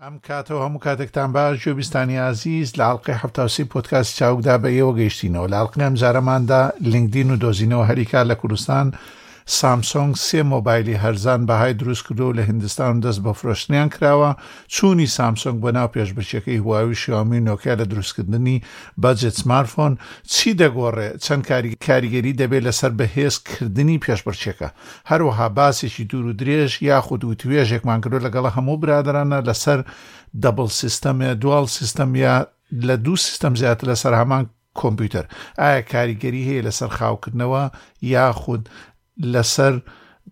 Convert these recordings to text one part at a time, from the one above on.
ئەم کاتە و هەموو کاتێکتان باش گوێ بیستانی ئازیز لە ئەڵلقەی حەفتا و سی پۆدکاستی چاوگدا بە ئێوە گەیشتینەوە لە ئەڵلقەی ئەم جارەماندا لینکدین و دۆزینەوە هەری کار لە کوردستان سامسۆنگ سێ مۆبایلی هەرزان بەهای دروست کردو و لە هندستان و دەست بە فرۆشتنیان کراوە چوونی سامسۆنگ بۆ ناو پێشبرکێکەی هواوی و شیامی و نۆکیا لە دروستکردنی بەجێت سمارتفۆن چی دەگۆڕێ چەند کاری کاریگەری دەبێت لەسەر بەهێز کردنی پێشبڕکێکە هەروەها باسێکی دوور و درێژ یاخود وتوێژێکمان کردوە لەگەڵ هەموو برادەرانە لەسەر دەبڵ سیستەم یا دواڵ سیستەم یا لە دوو سیستەم زیاتر لەسەر هەمان کۆمپیوتەر ئایا کاریگەری هەیە لەسەر خاوکردنەوە یاخود لەسەر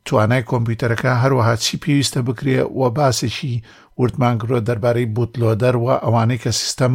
توانای کۆمپیوتەرەکە هەروەها چی پێویستە بکرێ و باسێکی وردمان کردوە دەربارەی بوتلۆدەر و ئەوانەی کە سیستەم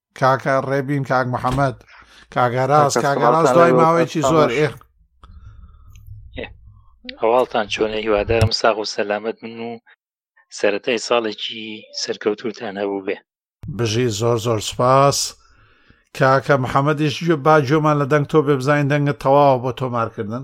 کاکە ڕێبین کاک محەممەد کاگەراز کاگەراز دوای ماوەیەکی زۆر ئێ هەواڵتان چۆنە هیوادارم ساغ و سەلامت من و سەتای ساڵێکی سەرکەوتوتان هەبوو بێ بژی زۆر زۆر سپاس کاکە محەممەدیش گوێ با گوێمان لە دەنگ تۆ بێ بزانین دەنگە تەواوە بۆ تۆمارکردن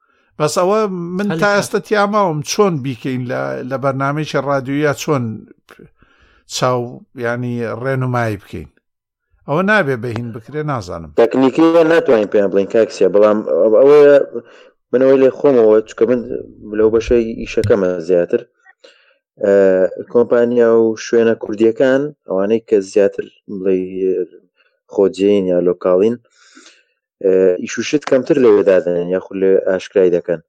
بەس ئەوە من تا ئێستا تیاماوم چۆن بیکەین لە بەرنمێکی ڕادیویا چۆن چاو ینی ڕێنمایی بکەین ئەوە نابێ بەهین بکرێ نازانم تەکنیکی ناتوانین پێیان بڵین کاکسە بەڵام ئەوە منەوەی لێ خۆمەوە چکە من لەو بەشەی ئیشەکەمە زیاتر کۆمپانیا و شوێنە کوردیەکان ئەوانەی کە زیاتر بڵێ خۆجێین یا لۆکاڵین ئیشوشت کەمتر لەوێ دادەنێن یاخود لە ئاشکرای دەکەن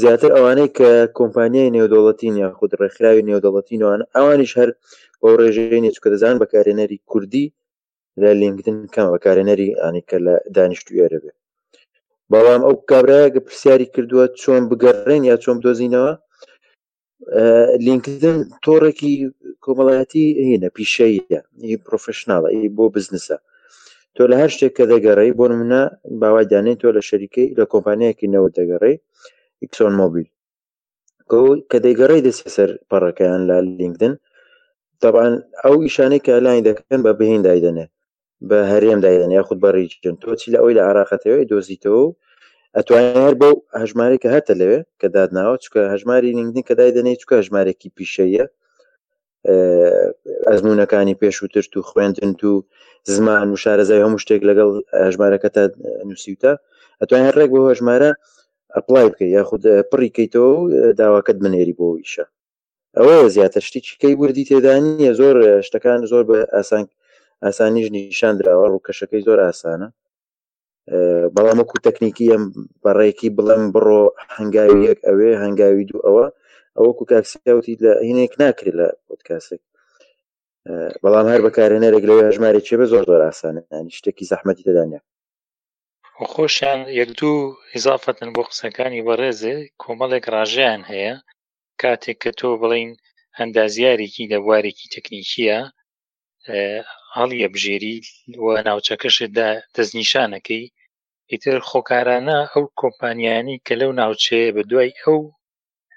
زیاتر ئەوانەی کە کۆمپانیای نێودەوڵەتین یاخود ڕێکخراوی نێودەوڵەتینوان ئەوانیش هەر بۆ ڕێژەیە چکە دەزان بەکارێنەری کوردی لە لینکدن کەم بەکارێنەری ئانی کە لە دانیشتویە دەبێت بەڵام ئەو کابراەگە پرسیاری کردووە چۆن بگەڕێن یا چۆن دۆزینەوە لینکدن تۆڕێکی کۆمەڵایەتی هینە پیشەیە هی پرۆفشنناڵە ئی بۆ بزنسە تۆ لە هەر شتێک کە دەگەڕی بۆ منە باوای دانێن تۆ لە شەریکەی لە کۆمپانیایەکی نەوە دەگەڕی ئیکسۆن مۆبیل کە دەیگەڕی دەستی سەر پەڕەکەیان لە لینکدن طبعاان ئەو ئیشانەی کە لای دەکەن بە بهین دایدەنێ بە هەرێم دایدەن یاخود بە ڕیجن تۆ چی لە ئەوی لە عراقەتەوەی دۆزیتەوە و ئەتوانێت هەر بەو هەژمارێک کە هاتە لەوێ کە دادناوە چکە هەژماری لینکدین کە دایدەنێت چکە هەژمارێکی پیشەیە ئەزمونونەکانی پێشووتر و خوێندن و زمان و شارەزای هەموو شتێک لەگەڵ هەژمارەکە تا نووسیوتە ئەتوان هەر ڕێک بۆ هەژمارە ئەپلای بکە یاخود پڕی کەیتەوە داواکەت بنێری بۆ ئیشە ئەوەیە زیاتر شتێکی کەی وردی تێدا نییە زۆر شتەکان زۆر بە ئاسان ئاسانیش نیشان دراوە ڕووکەشەکەی زۆر ئاسانە بەڵام وەکو تەکنیکی ئەم بەڕێکی بڵێم بڕۆ هەنگاوی یەک ئەوێ هەنگاوی دوو ئەوە ئەوەکو کاکسیاوتی لە هینێک ناکرێت لە پۆتکاسێک بەڵام هەر بەکارهێنەرێک لەوێ هەژمارێک چێ بە زۆر زۆر ئاسانە ینی شتێکی زەحمەتی دەدانە خۆشیان یەک دوو ئیزافەتن بۆ قسەکانی بەڕێزێ کۆمەڵێک ڕژیان هەیە کاتێک کە تۆ بڵین ئەندازیارێکی لە بوارێکی تەکنیکیە هەڵی ئەبژێری و ناوچەکەشدا دەستنیشانەکەی ئیتر خۆکارانە ئەو کۆمپانیانی کە لەو ناوچەیە بە دوای ئەو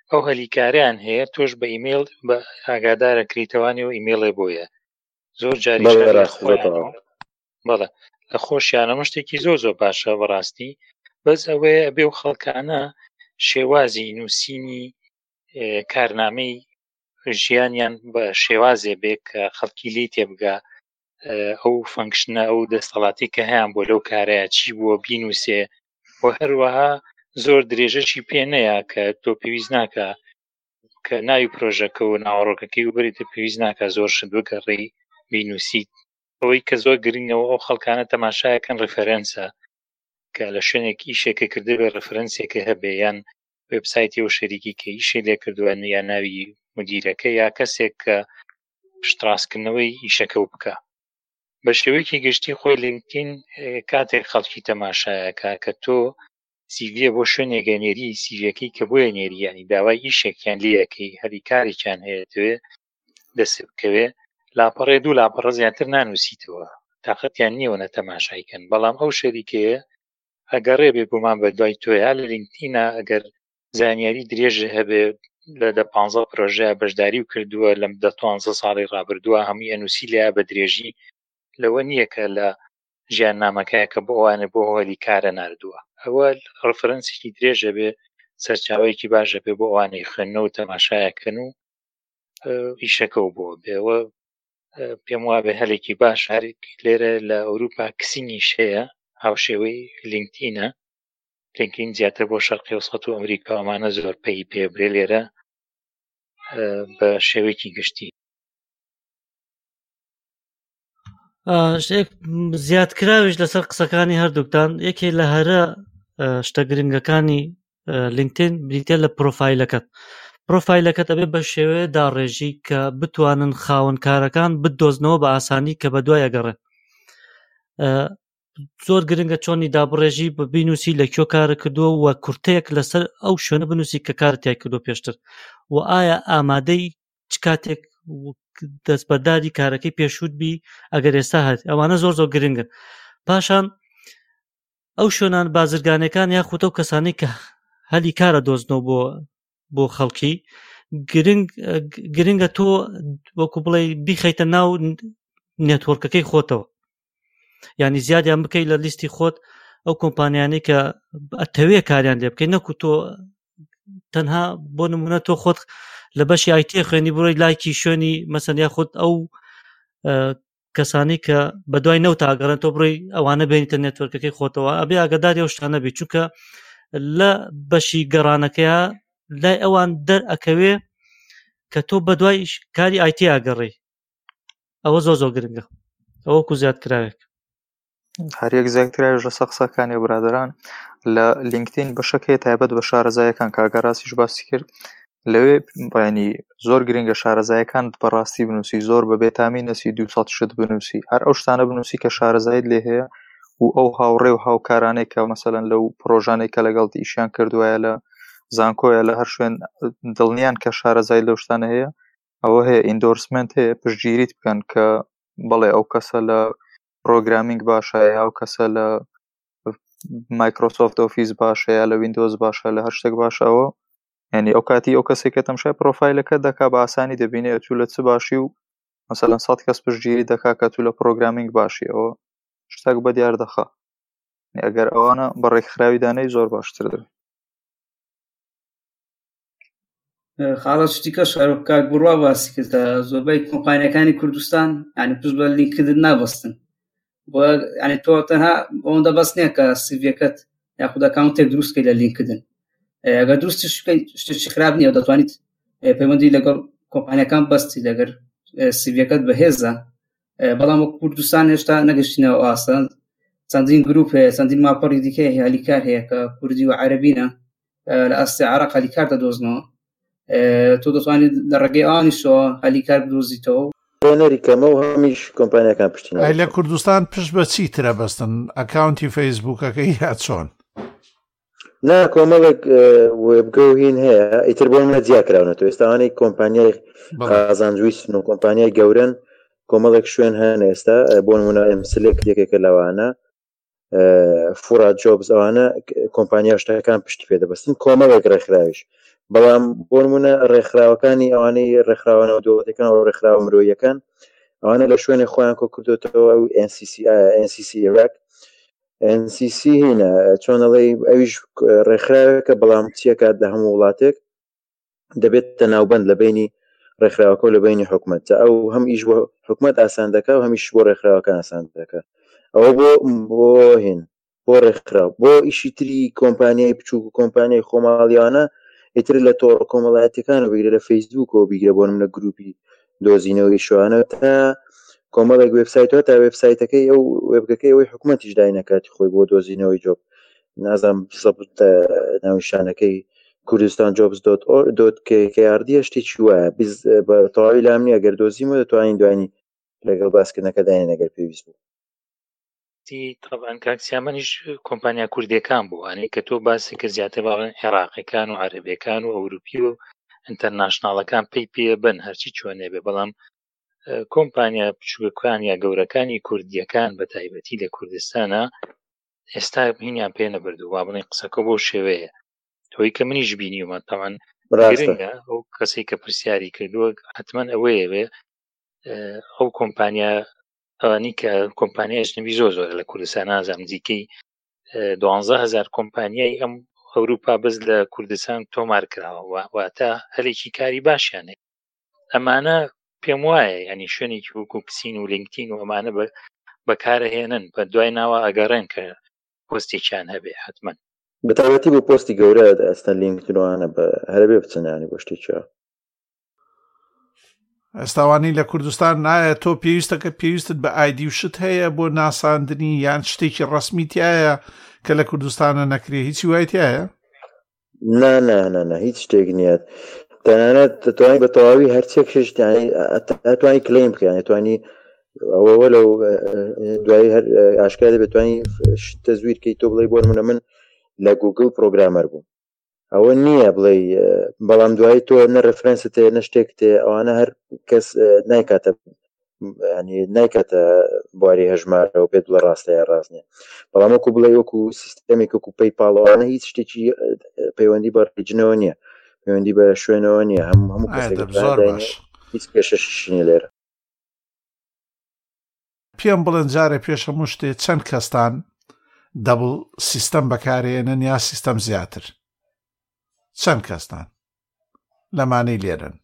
ئەو هەلیکاریان هەیە تۆش بە ئیممەل بە ئاگادارەکریتەوانی و ئیممەڵێ بۆیە زۆر جاری بەڵێ لە خۆشیانە مشتێکی زۆر زۆر باشە بەڕاستی بەس ئەوەیە ئەبێ و خەڵکانە شێوازی نووسینی کارنامەی ژیانیان بە شێوازێ بێ کە خەڵکی لی تێبگا ئەو فەنکشنە ئەو دەستەڵاتی کە هەیان بۆ لەو کارەیە چی بووە بینوسێ و هەروەها زۆر درێژەشی پێ نەیە کە تۆ پێویست ناکە کە ناوی پرۆژەکە و ناوەڕۆکەکەی وبریتە پێویست ناکە زۆر شت بگەڕی بینوسیت ئەوەی کە زۆر گرنگەوە ئەو خەڵکانە تەماشایەکەن ڕفرەنسە کە لە شوێنێک ئیشێکە کردە بێ ڕفرەنسێکە هەبێ یان وبسایتی و شەریکی کە ئیشی لێ کردووە یا ناوی مدیرەکە یا کەسێک کە پشتڕاستکردنەوەی ئیشەکە و بکە بە شێوەیەکی گشتی خۆی لینکین کاتێک خەڵکی تەماشایەکە کە تۆ سیڤیە بۆ شوێنێگە نێری سیڤەکەی کە بۆیە نێریانی داوای ئیشێکیان لەکەی هەلی کارێکیان هەیەێ دەست بکەوێ لاپەڕێ دوو لاپەڕە زیاتر نانووسیتەوە تااقەتیان نیەوە نە تەماشایکەن بەڵام ئەو شەریکەیە ئەگەڕێ بێ گومان بە دوای تۆیا لە لینکتینا ئەگەر زانیاری درێژ هەبێ لە دە پ پرۆژە بەشداری و کردووە لەم دە ساڵی ڕابردووە هەمووی ئەنووسی لە بە درێژی لەوە نییە کە لە ژیان نامەکەی کە بۆ ئەوانە بۆ هۆلی کارە نردووە ئەوە ڕفرەنسێکی درێژە بێ سەرچاوەیەکی باشە بێ بۆ ئەوانەی خوێندنەوە تەماشایەکەن و ئیشەکە و بۆ بێەوە پێم وابێ هەلێکی باش هەرێک لێرە لە ئەوروپا کسینیش هەیە هاوشێوەی لینکتینە لینکین زیاتر بۆ شەرقی وسەت و ئەمریکاوامانە زۆر پێی پێ برێ لێرە بە شێوەیەکی گشتی شتێک زیاد کراویش لەسەر قسەکانی هەردووکتان یەکێ لە هەرە شتە گرنگەکانی لینکتین بریتە لە پرۆفایلەکەت پرۆفایلەکەت ئەبێ بە شێوێ داڕێژی کە بتوانن خاونکارەکان بدۆزنەوە بە ئاسانی کە بە دوای ئەگەڕێ زۆر گرنگە چۆنی دابڕێژی بە بینوسی لە کێ کارە کردووە و کورتەیەک لەسەر ئەو شوێنە بنووسی کە کارتیای کردو پێشتر و ئایا ئامادەی چ کاتێک دەستبەرداری کارەکەی پێشووت بی ئەگەر ئێستا هەت ئەوانە زۆر زۆر گرنگن پاشان ئەو شوێنان بازرگانەکان یاخود ئەو کەسانی کە هەلی کارە دۆزنەوە بۆ بۆ خەڵکی گرنگ گرنگە تۆ وەکو بڵێ بیخەیتە ناو نێتۆرکەکەی خۆتەوە یعنی زیادیان بکەیت لە لیستی خۆت ئەو کۆمپانیانی کە ئەتەوێ کاریان لێ بکەین نەکو تۆ تەنها بۆ نمونە تۆ خۆت لە بەشی ئایتی خوێنی بڕۆی لایکی شوێنی مەسەن یا خۆت ئەو کەسانی کە بە دوای نەوت ئاگەڕێن تۆ بڕی ئەوانە بێنیتە نێتوەرکەکەی خۆتەوە ئەبێ ئاگداری ئەو شتانە بی چونکە لە بەشی گەڕانەکەیە لای ئەوان دەرئەکەوێ کە تۆ بە دوای کاری ئایتی ئاگەڕی ئەوە زۆ زۆ گرنگە ئەوە کو زیاد کراوێک هەرێک زیاد کراوێش لەسە قسەکانی برادران لە لینکتین بەشەکەی تایبەت بە شارەزایەکان کاگەڕاستیش باسی کرد لەوێ بەینی زۆر گرنگە شارەزایەکان بەڕاستی بنووسی زۆر بە بێتامی نەسی دو شت بنووسی هەر ئەو شتانە بنووسی کە شارەزایت لێ هەیە و ئەو هاوڕێ و هاوکارانێک کە مەسەەن لەو پرۆژانێک کە لەگەڵ ئیشیان کردوایە لە زانکۆیە لە هەر شوێن دڵنیان کە شارەزای لەو شتانە هەیە ئەوە هەیە ئیندۆرسمنت هەیە پشتگیریت بکەن کە بەڵێ ئەو کەسە لە پرۆگرامینگ باشە یا ئەو کەسە لە مایکرۆسۆفت ئۆفیس باشە یا لە وینندۆز باشە لە هەر شتێک باشەوە ینی ئەو کاتی ئەو کەسێک کە تەمشای پرۆفایلەکە دەکا بە ئاسانی دەبینێت تو لە چ باشی و مەسەەن سە کەس پشتگیری دەکا کە تو لە پرۆگرامینگ باشی ئەوە شتێک بە دیار دەخە ئەگەر ئەوانە بە ڕێکخراوی دانەی زۆر باشتر دەبێت خاڵە شتیکە شارۆک کاک بڕوا باسی کرد کە زۆربەی کۆمپانیەکانی کوردستان ینی پشت بە لیکردن نابستن ینی تۆ تەنها ئەوەندە بەس نییە کە سیڤەکەت یاخودەکان تێک دروستکە لە لیکردن ئەگەر درستی شتێکی خراپ نییە دەتوانیت پەیوەندی لەگەڵ کۆمپانیەکان بەستی لەگەر سیڤەکەت بەهێزە بەڵام وەک کوردستان هێشتا نەگەشتینەوە ئاسان چەندین گروپ هەیە چەندین ماپەڕی دیکە هیالیکار هەیە کە کوردی و عربینە لە ئاستی عراق هەلیکار دەدۆزنەوە تۆ دەتوانێت لە ڕێگەی ئانیسەوە هەلیکار بدۆزیتەوە پێنەری کەمە و هەمیش کۆمپانیەکان پشتی لە کوردستان پشت بە چی ترە بەستن ئەکاونتی فەیسبوکەکە یا چۆن نا کۆمەڵێک وێبگە و هین هەیە ئیتر بۆ منە جیاکراونەوە ئێستاوانەی کۆمپانیای قازانجوی سن و کۆمپانیای گەورن کۆمەڵێک شوێن هەن ئێستا بۆن منە ئەم سلێک یەکێکە لەوانە فورا جۆبز ئەوانە کۆمپانیا شتەکان پشتی پێ دەبستن کۆمەڵێک ڕێکخراویش بەڵام بۆ نمونە ڕێکخراوەکانی ئەوانەی ڕێکخراوانەوە دۆڵەتەکان و ڕێکخراوە مرۆیەکان ئەوانە لە شوێنی خۆیان کۆ کردوێتەوە ئەو NCC عێراق NCC هینە چۆنەڵی ئەویش ڕێکخراوێکە بەڵام چیەکات لە هەموو وڵاتێک دەبێتە ناوبەند لە بینی ڕێکخراوەکە و لە بینی حکومت تا ئەو هەم ئیش بۆ حکومت ئاسان دەکە و هەمیش بۆ ڕێکخراوەکە ئاسان دەکە ئەوە بۆ بۆ هێن بۆ ڕێکخراو بۆ ئیشی تری کۆمپانیای بچووک و کۆمپانیای خۆماڵیانە ئیتر لە تۆڕ کۆمەڵایەتەکان بگرە لە فەیسبووکەوە بیگرە بۆ منە گروپی دۆزینەوەی شوانە تا کۆمەڵێک وبسایتەوە تا وبسایتەکەی ئەو وێبگەکەی ئەوەی حکوومەتیش داینەکاتی خۆی بۆ دۆزینەوەی جۆب نازم سەبت ناوشانەکەی کوردستان جۆبس دۆت دۆت کردیە شتێکی وایە بە تەواوی لام نیە گەر دۆزیمە دەتوانین دوانی لەگەڵ باسکردنەکە داێن نەگەر پێویست بوو تابان کاکسیامەنیش کۆمپانیا کوردەکان بووانەی کە تۆ باسی کرد زیاتر باڵێن عێراقیەکان و عربەکان و ئەوروپی و ئینتەرناشنناڵەکان پێی پێ بن هەرچی چۆنێ بێ بەڵام کۆمپانیا بچووکان یا گەورەکانی کوردیەکان بە تایبەتی لە کوردستانە ئێستا هینیان پێ نەبرد و وابڵێ قسەکە بۆ شێوەیە تۆی کە منیش بینیومە تەمان گرنگە ئەو کەسی کە پرسیاری کردووە حتمما ئەوەیە بێ ئەو کۆمپانیا ئەوانی کە کۆمپانیاش نبی زۆر زۆر لە کوردستان نازام نزیکەی هزار کۆمپانیای ئەم ئەوروپا بەس لە کوردستان تۆمار کراوە واتە هەلێکی کاری باشیانێ ئەمانە پێم وایە ینی شوێنێکی وکو پسین و لینکتین و ئەمانە بە بەکارهێنن بە دوای ناوە ئەگەڕێن کە پۆستێکیان هەبێ حتمما بەتابەتی بۆ پۆستی گەورە ئەستە لینکترانە بە هەربێ بچنانی بۆ شتێکە ئەستاوانی لە کوردستان نایە تۆ پێویستە کە پێویستت بە ئایدی و شت هەیە بۆ ناساندنی یان شتێکی ڕسمیتایە کە لە کوردستانە نەکرێ هیچی وایتایە نا نا نا نا هیچ شتێک نییە تەنانەت دەتوانین بە تەواوی هەرچێک شت یعنی ئەتوانی کلیم بکەیان توانی ئەوەوە لەو دوایی هەر ئاشکا دەبێتوانی تەزویر کەی تۆ بڵێ بۆ منە من لە گوگل پرۆگرامەر بووم ئەوە نییە بڵێ بەڵام دوایی تۆ نە ڕفرەنست تێ نە شتێک تێ ئەوانە هەر کەس نایکاتە ینی نایکاتە بواری هەژمارەوە پێت بڵە ڕاستە یا ڕاست نیە بەڵام وەکو بڵێ وەکو سیستەمی وەکو پێی پاڵەوانە هیچ شتێکی پەیوەندی بە ڕیجنەوە نییە پەیوەندی بە شوێنەوە نییە هەم هەموو هیچ پێشەشنی لێرە پێم بڵێن جارێ پێش هەموو شتێ چەند کەستان دەبڵ سیستەم بەکارێنن یا سیستەم زیاتر چەند کەستان لەمانەی لێرن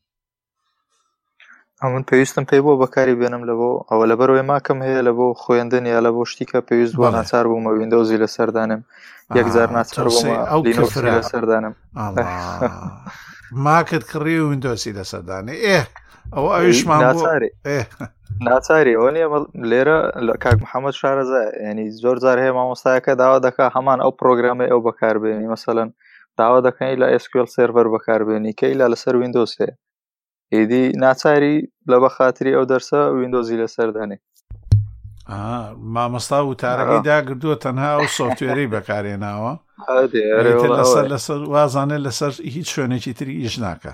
ئەمن پێویستم پێی بۆ بەکاری بێنم لە بۆ ئەوە لە بەرەوەی ماکم هەیە لە بۆ خوێندن یا لە بۆ شتیکە پێویست بۆ ناچار بوومە وینندۆزی لە سەردانم یەکجار ناچار لە سەردانم ماکت کڕی و وینندۆسی لە سەردانێ ئێ ئەو ئەویشمان ناچاری ئەوە نیە لێرە لە کاک محەممەد شارەزە ینی زۆر جار هەیە مامۆستایەکە داوا دەکا هەمان ئەو پرۆگرامی ئەو بەکاربێنی مەسەەن داوا دەکەین لە SQL سێرڤەر بەکاربێنی کە ئیلا لەسەر وینندۆز هەیە ئیدی ناچاری لە بە خااتری ئەو دەرسە وینندۆزی لەسەر دانێ مامۆستا و تارەکەی داگردووە تەنها ئەو سۆفتێری بەکارێناوە لەسەر لەسەر وازانێت لەسەر هیچ شوێنێکی تری ئیش ناکە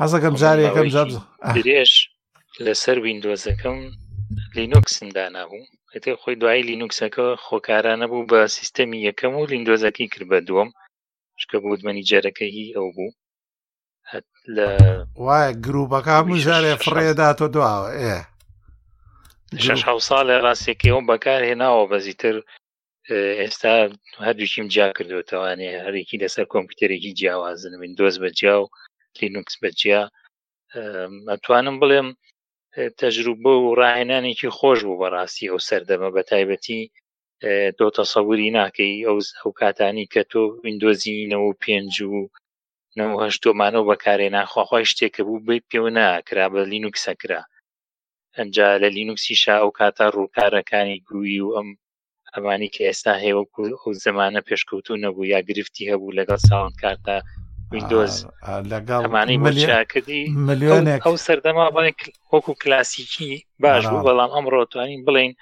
حەزەکەم جارێ یەکەم جار بزن آه. درێژ لەسەر وینندۆزەکەم لینوکسم دانابوو ئەتێ خۆی دوایی لینوکسەکە خۆکارانە بوو بە سیستەمی یەکەم و لیندۆزەکەی کرد بە دووەم شکە بوت مەنیجەرەکە هی ئەو بوو هەت لە وایە گروپەکە هەموو جارێ فڕێدا تۆ دواوە ئێ شش حو ساڵە ڕاستێکەوە بەکار هێناوە بەزیتر ئێستا هەردووکیم جیا کردوتەوانێ هەرێکی لەسەر کۆمپیوتەرێکی جیاوازن من دۆست بە جیا و لینوکس بە جیا ئەتوانم بڵێم تەجروبە و ڕاهێنانێکی خۆش بوو بەڕاستی ئەو سەردەمە بە تایبەتی تۆ تەسەوری ناکەی ئەو ئەو کاتانی کە تۆ وینندۆزیینەوە پێنج و نەهشتۆمانەوە بەکارێ ناخواخوای شتێکە بوو بێ پێو ناکرا بە لینوکسەکرا ئەجا لە لینوکسیشا ئەو کاتە ڕووکارەکانی گووی و ئەم ئەمانی کە ئێستا هەیە وەکو ئەو زمانە پێشکەوتوو نەبوو یا گرفتی هەبوو لەگەڵ ساوند کارتە وینندۆز لەگەڵمانی ملیاکردی ملیۆنێک ئەو سەردەما بڵێن وەکو کلاسیکی باش بوو بەڵام ئەم ڕۆتوانین بڵین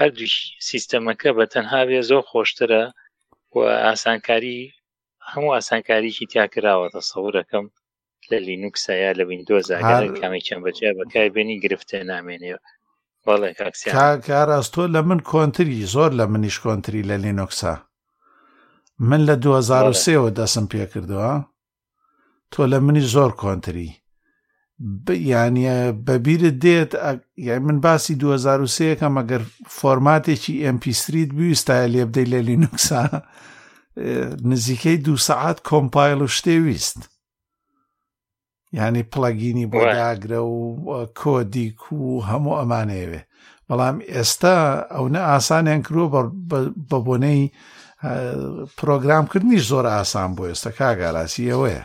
هەردوو سیستەمەکە بە تەنها بێ زۆر خۆشترە و ئاسانکاری هەموو ئاسانکاریی تیاکراوە دەسەورەکەم لە لینوکسە یا لە وینندۆز کامێکیان بەجیا بەکای بێنی گرفتە نامێنێ بەڵێ کاکسیاراستۆ لە من کۆنتری زۆر لە منیش کۆنتری لە لینوکسە من لە 2023ەوە دەسم پێ کردووە تۆ لە منی زۆر کۆنتری یانە بەبیرت دێت یای من باسی 2023ەکە مەگەر فۆرماتێکی ئەمپیستریت بویستایە لێبدەی لە لینوکسا نزیکەی دوو سەعات کۆمپایل و شتێ ویست ینی پڵگینی بۆ داگرە و کۆدی کو هەموو ئەمانەیەوێ بەڵام ئێستا ئەو نە ئاسانیان کرووە بە بۆنەی پرۆگرامکردنی زۆر ئاسان بۆ ئێستا کاگاراسی ئەوەیە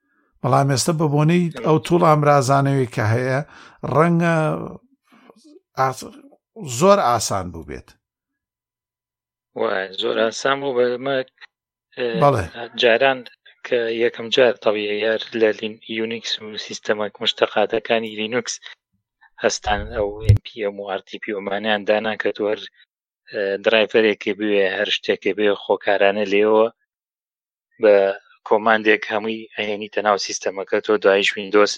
بەڵام ئێستا بە بۆنەی ئەو توڵ ئامرازانەوەی کە هەیە ڕەنگە زۆر ئاسان بوو بێت زۆر ئاسان بوو بەمە جاران کە یەکەم جار تەویە یار لە یونیکس و سیستەمە مشتەقاتەکانی لینوکس هەستان ئەو MPM و RTP ومانیان دانا کە دوەر درایڤەرێکی بوێ هەر شتێکی بێ خۆکارانە لێەوە بە کۆماندێک هەمووی ئەهێنی تەناو سیستەمەکە تۆ دوایش وینندۆز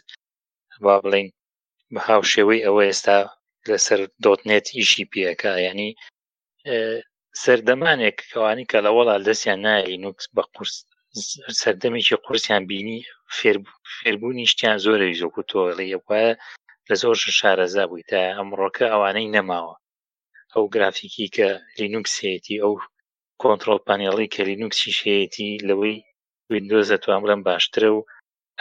با بڵین بە هاوشێوەی ئەوە ئێستا لەسەر دۆتنێت ئیشی پێەکە ینی سەردەمانێک کەوانی کە لە وەڵا دەستیان نایلی نوکس بە قورس سەردەمێکی قورسیان بینی فێربوونی شتیان زۆرە زۆکو تۆڵی وایە لە زۆر شارەزا بووی تا ئەمڕۆکە ئەوانەی نەماوە ئەو گرافیکی کە لینوکسێتی ئەو کۆنترۆڵ پانێڵی کە لینوکسیش هەیەی لەوەی ویندۆز دەتوان بڵێم باشترە و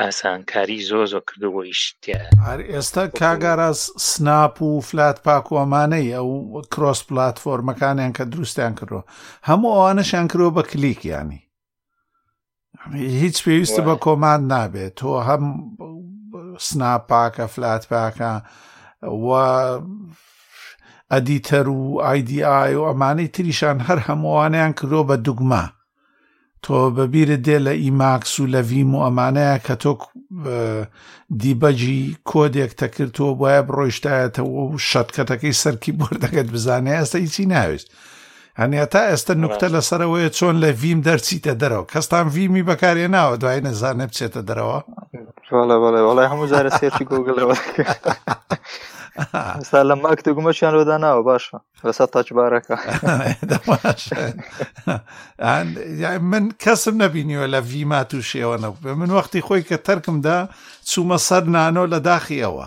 ئاسانکاری زۆ زۆ کردو بۆ ئیش تیاە هەر ئێستا کاگاراز سناپ و فلات پاک و ئەمانەی ئەو کرۆس پلات فۆرمەکانیان کە دروستیان کردوە هەموو ئەوانەشیان کرۆ بە کلیک ینی هیچ پێویست بە کۆمان نابێت تۆ هەم سنا پاکە فلات پاکە و ئەدیتەر و ئایدی ئای و ئەمانەی تریشان هەر هەمووانیان کردۆ بە دوگما تۆ بەبیرە دێ لە ئیماکس و لە ڤیم و ئەمانەیە کە تۆ دیبەجی کۆدێک تەکردەوە بۆە بڕۆیشتایەتەوە و شەتکەتەکەی سەرکی بردەکەت بزانێ ئەستا هیچی ناوێت هەنێ تا ئێستە نوکتە لەسەر ئەوەیە چۆن لە ڤیم دەرچیتە دەرەوە کەستان ڤیمی بەکارێ ناوە دوای نەزانێ بچێتە دەرەوە وڵای هەموو جارە سێرچی گۆگلەوە سا لە ماک دەگومەشیان لۆدا ناوە باشە لەسا تاچبارەکە من کەسم نەبینیوە لە ڤیما تووشێەوە نەبێ من وەختی خۆی کە تەرکمدا چوومە سەر نانۆ لە داخیەوە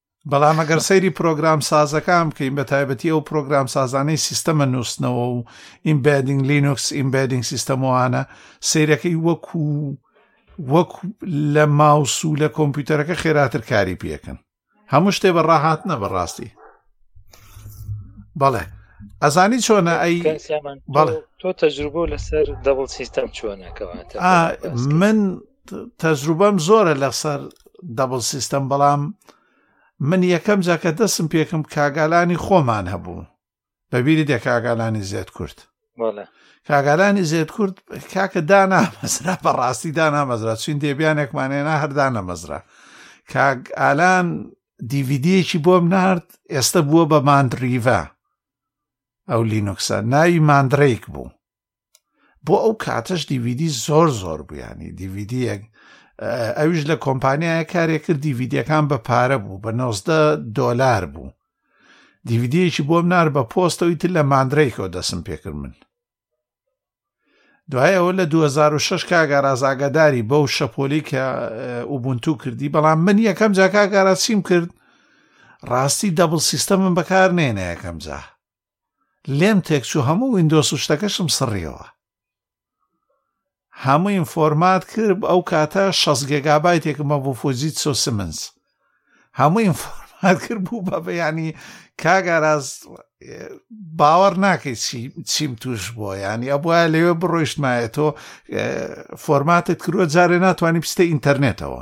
بەڵام ئەگەر سەیری پرۆگرام سازەکان بکەین بە تایبەتی ئەو پرۆگرام سازانەی سیستەمە نووسنەوە و ئیمبدینگ لینوکس ئیمبدینگ سیستەمەوانە سیرەکەی وەکو وەک لە ماوس و لە کۆمپیوتەرەکە خێراتر کاری پێکن هەموو شتێ بە ڕاهاتنە بەڕاستی بەڵێ ئەزانی چۆنە ئەی تۆ تەجروبە لەسەر دەبڵ سیستەم چۆنەکەواتە من تەجروبەم زۆرە لەسەر دەبڵ سیستەم بەڵام من یەکەم جاکە دەسم پێکم کاگالانی خۆمان هەبوو بەبیری دە کاگالانی زێت کورت کاگالانی زێت کورت کاکە دانا مەزرا بەڕاستی دانا مەزرا چین دێبیانێکمانێنا هەردانە مەزرا کاگ ئالان دیVیددیەکی بۆم نرد ئێستا بووە بە ماندریڤە ئەو لینوکسە ناوی ماندرێک بوو بۆ ئەو کاتەش دیڤیدی زۆر زۆر بوویانی دیڤیدیەک ئەویش لە کۆمپانیایە کارێک کرد دیڤیدەکان بە پارە بوو بە 90 دۆلار بوو دیڤیدیەکی بۆم نار بە پۆستەوەی تر لە مادرێکەوە دەسم پێکرد من دوای ئەوە لە 2006 کاگارازاگەداری بەو شەپۆلی کە ئوبنتو کردی بەڵام من یەکەم جا کاگاراسیم کرد ڕاستی دەبڵ سیستەمم بەکار نێنە یەکەم جا لێم تێکچوو هەموو ویندۆس و شتەکەشم سڕیەوە هەموویم فۆرمات کرد ئەو کاتە 6 گێگابایتێکمە بۆ فۆزیت سۆ سمنس هەموویم فۆرمات کرد بوو بە بەیانی کاگاراز باوەڕ ناکەیت چیم توش بووە ینی ئەبە لەوێ بڕۆیشتمایە تۆ فۆرماتت کروە جارێ ناتوانانی پستە ئینتەرنێتەوە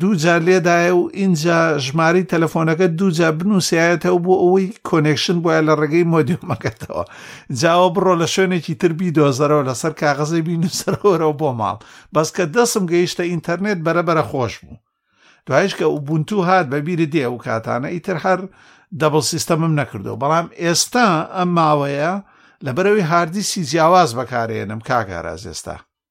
دووجار لێدایە و ئینجا ژماری تەلەفۆنەکە دووجار بنووسایەتەوە بۆ ئەوەی کۆنێکشن بۆە لە ڕێگەی مۆدیۆمەکەتەوە جاوە بڕۆ لە شوێنێکی تربی دۆزەرەوە لەسەر کاغەزی بینوسەرەوەرەوە بۆ ماڵ بەس کە دەسم گەیشتە ئینتەرنێت بەرەبەرە خۆش بوو دوایش کە ئوبونتو هات بەبیری دێ و کاتانە ئیتر هەر دەبڵ سیستەمم نەکردو بەڵام ئێستا ئەم ماوەیە لەبەرەوەی هاردیسی جیاواز بەکارێنم کاگاراز ئێستا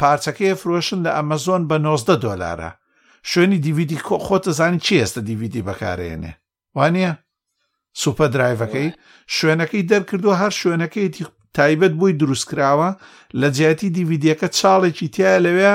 پارچەکەی فرۆشن لە ئەمەزۆن بە 90 دلارە شوێنی دیVیدی کۆ خۆتە زانانی چی ئێستا دیVیدی بەکارێنێ وانە سوپە درایڤەکەی شوێنەکەی دەرکردو هەر شوێنەکەی تایبەت بۆی دروستکراوە لە جیاتی دیVیدەکە چاڵێکی تیا لەوێ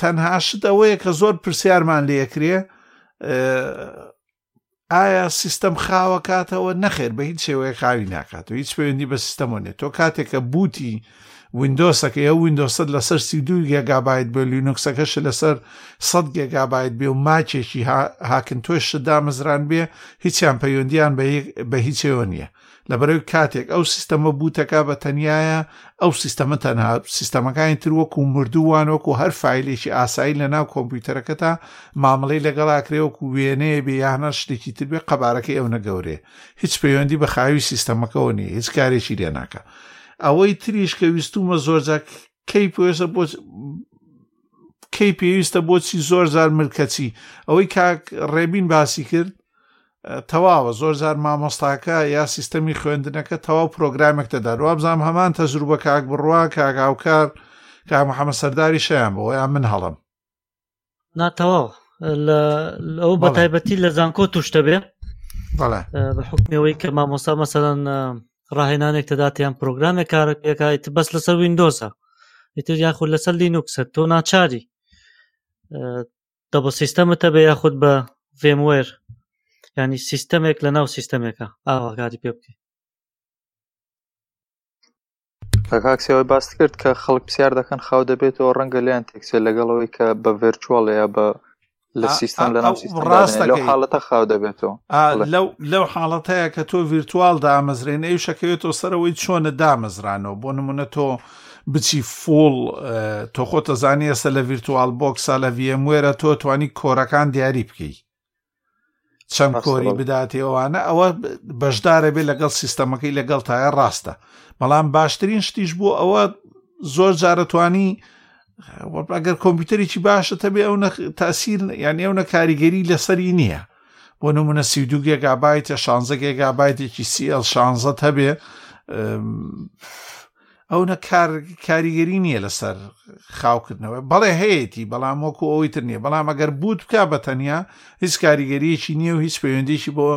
تەنها شت ئەوەیە کە زۆر پرسیارمان لێکرێ ئایا سیستەم خاوە کاتەوە نەخێر بە هیچ شێوەیە خاوی ناکات و هیچ پەیوەندی بە سیستەمەوە نێت تۆ کاتێکە بوتی وینندۆسەکە یا وینندۆسەت لەسەر سی دو گێگابایت بێ لینوکسەکەش لەسەر 100 گێگابایت بێ و ماچێکی هاکن تۆش شدامەزران بێ هیچیان پەیوەندیان بە هیچەوە نییە لەبەرەوەی کاتێک ئەو سیستەمە بوتەکە بە تەنایە ئەو سیستەمە تەنها سیستەمەکانی تر وەکو و مردووان وەکو هەر فیلێکی ئاسایی لە ناو کۆمپیوتەرەکە تا مامەڵی لەگەڵاکرێوەکو وێنەیە بێ یانە شتێکی تر بێ قەبارەکەی ئەو نەگەورێ هیچ پەیوەندی بە خاوی سیستەمەکەەوە نیە هیچ کارێکی لێ ناکە ئەوەی تریش کە ویستومە زۆرجاک کەی پێویستە بۆ کەی پێویستە بۆچی زۆر زار ملکەچی ئەوەی کاک ڕێبین باسی کرد تەواوە زۆر زار مامۆستاکە یا سیستەمی خوێندنەکە تەواو پرۆگرامێک دەدار وابزانام هەمان تەجروبە کاک بڕوا کاگااوکار کامەحەمە سەرداری شیان بەوەیان من هەڵم ناتەواو ئەو بە تایبەتی لە زانکۆ توشتە بێ بە حکمەوەی کە مامۆستا مەسەرەن ڕاهێنانێک تەداتیان پرۆگرامێک کارەکەکایت بەس لەسەر وینندۆزە ئیتر یاخود لەسەر لینوکسە تۆ ناچاری دەبە سیستەمەتە بە یاخود بە ڤێموەر ینی سیستەمێک لە ناو سیستەمێکە ئاواکاری پێ بکەیت کاک سیاوی باست کرد کە خەڵک پرسیار دەکەن خاو دەبێتەوە ڕەنگە لێیان تێکچێت لەگەڵەوەی کە بە ڤێرچوەڵ یا بە لە سیستان لە ڕاستە لەو حاڵەتە خاو دەبێتەوە لەو لەو حاڵەتەیە کە تۆ ڤیرتوال دامەزرێن ئەو شەکەوێتەوە سەرەوەی چۆنە دامەزرانەوە بۆ نمونە تۆ بچی فۆڵ تۆ خۆتە زانیەسە لە ڤیرتوال بۆکسا لە ڤێموێرە تۆ توانی کۆرەکان دیاری بکەیت چەند کۆری بداتی ئەوانە ئەوە بەشدارە بێت لەگەڵ سیستەمەکەی لەگەڵ تایە ڕاستە بەڵام باشترین شتیش بۆ ئەوە زۆر جارەتوانی ئەگەر کۆمپیوتەرێکی باشە تەبێ ئەو تاسییر یان ئەو نە کاریگەری لەسەری نییە بۆ نمونە سیدو گێگابایتە شانزە گێگابایتێکی سیL شانزە هەبێ ئەو نە کاریگەری نییە لەسەر خاوکردنەوە بەڵێ هەیەی بەڵام وەکو ئەوەی تر نییە بەڵام ئەگەر بوت بک بە تەنیا هیچ کاریگەریەکی نییە و هیچ پەیوەندێکی بۆ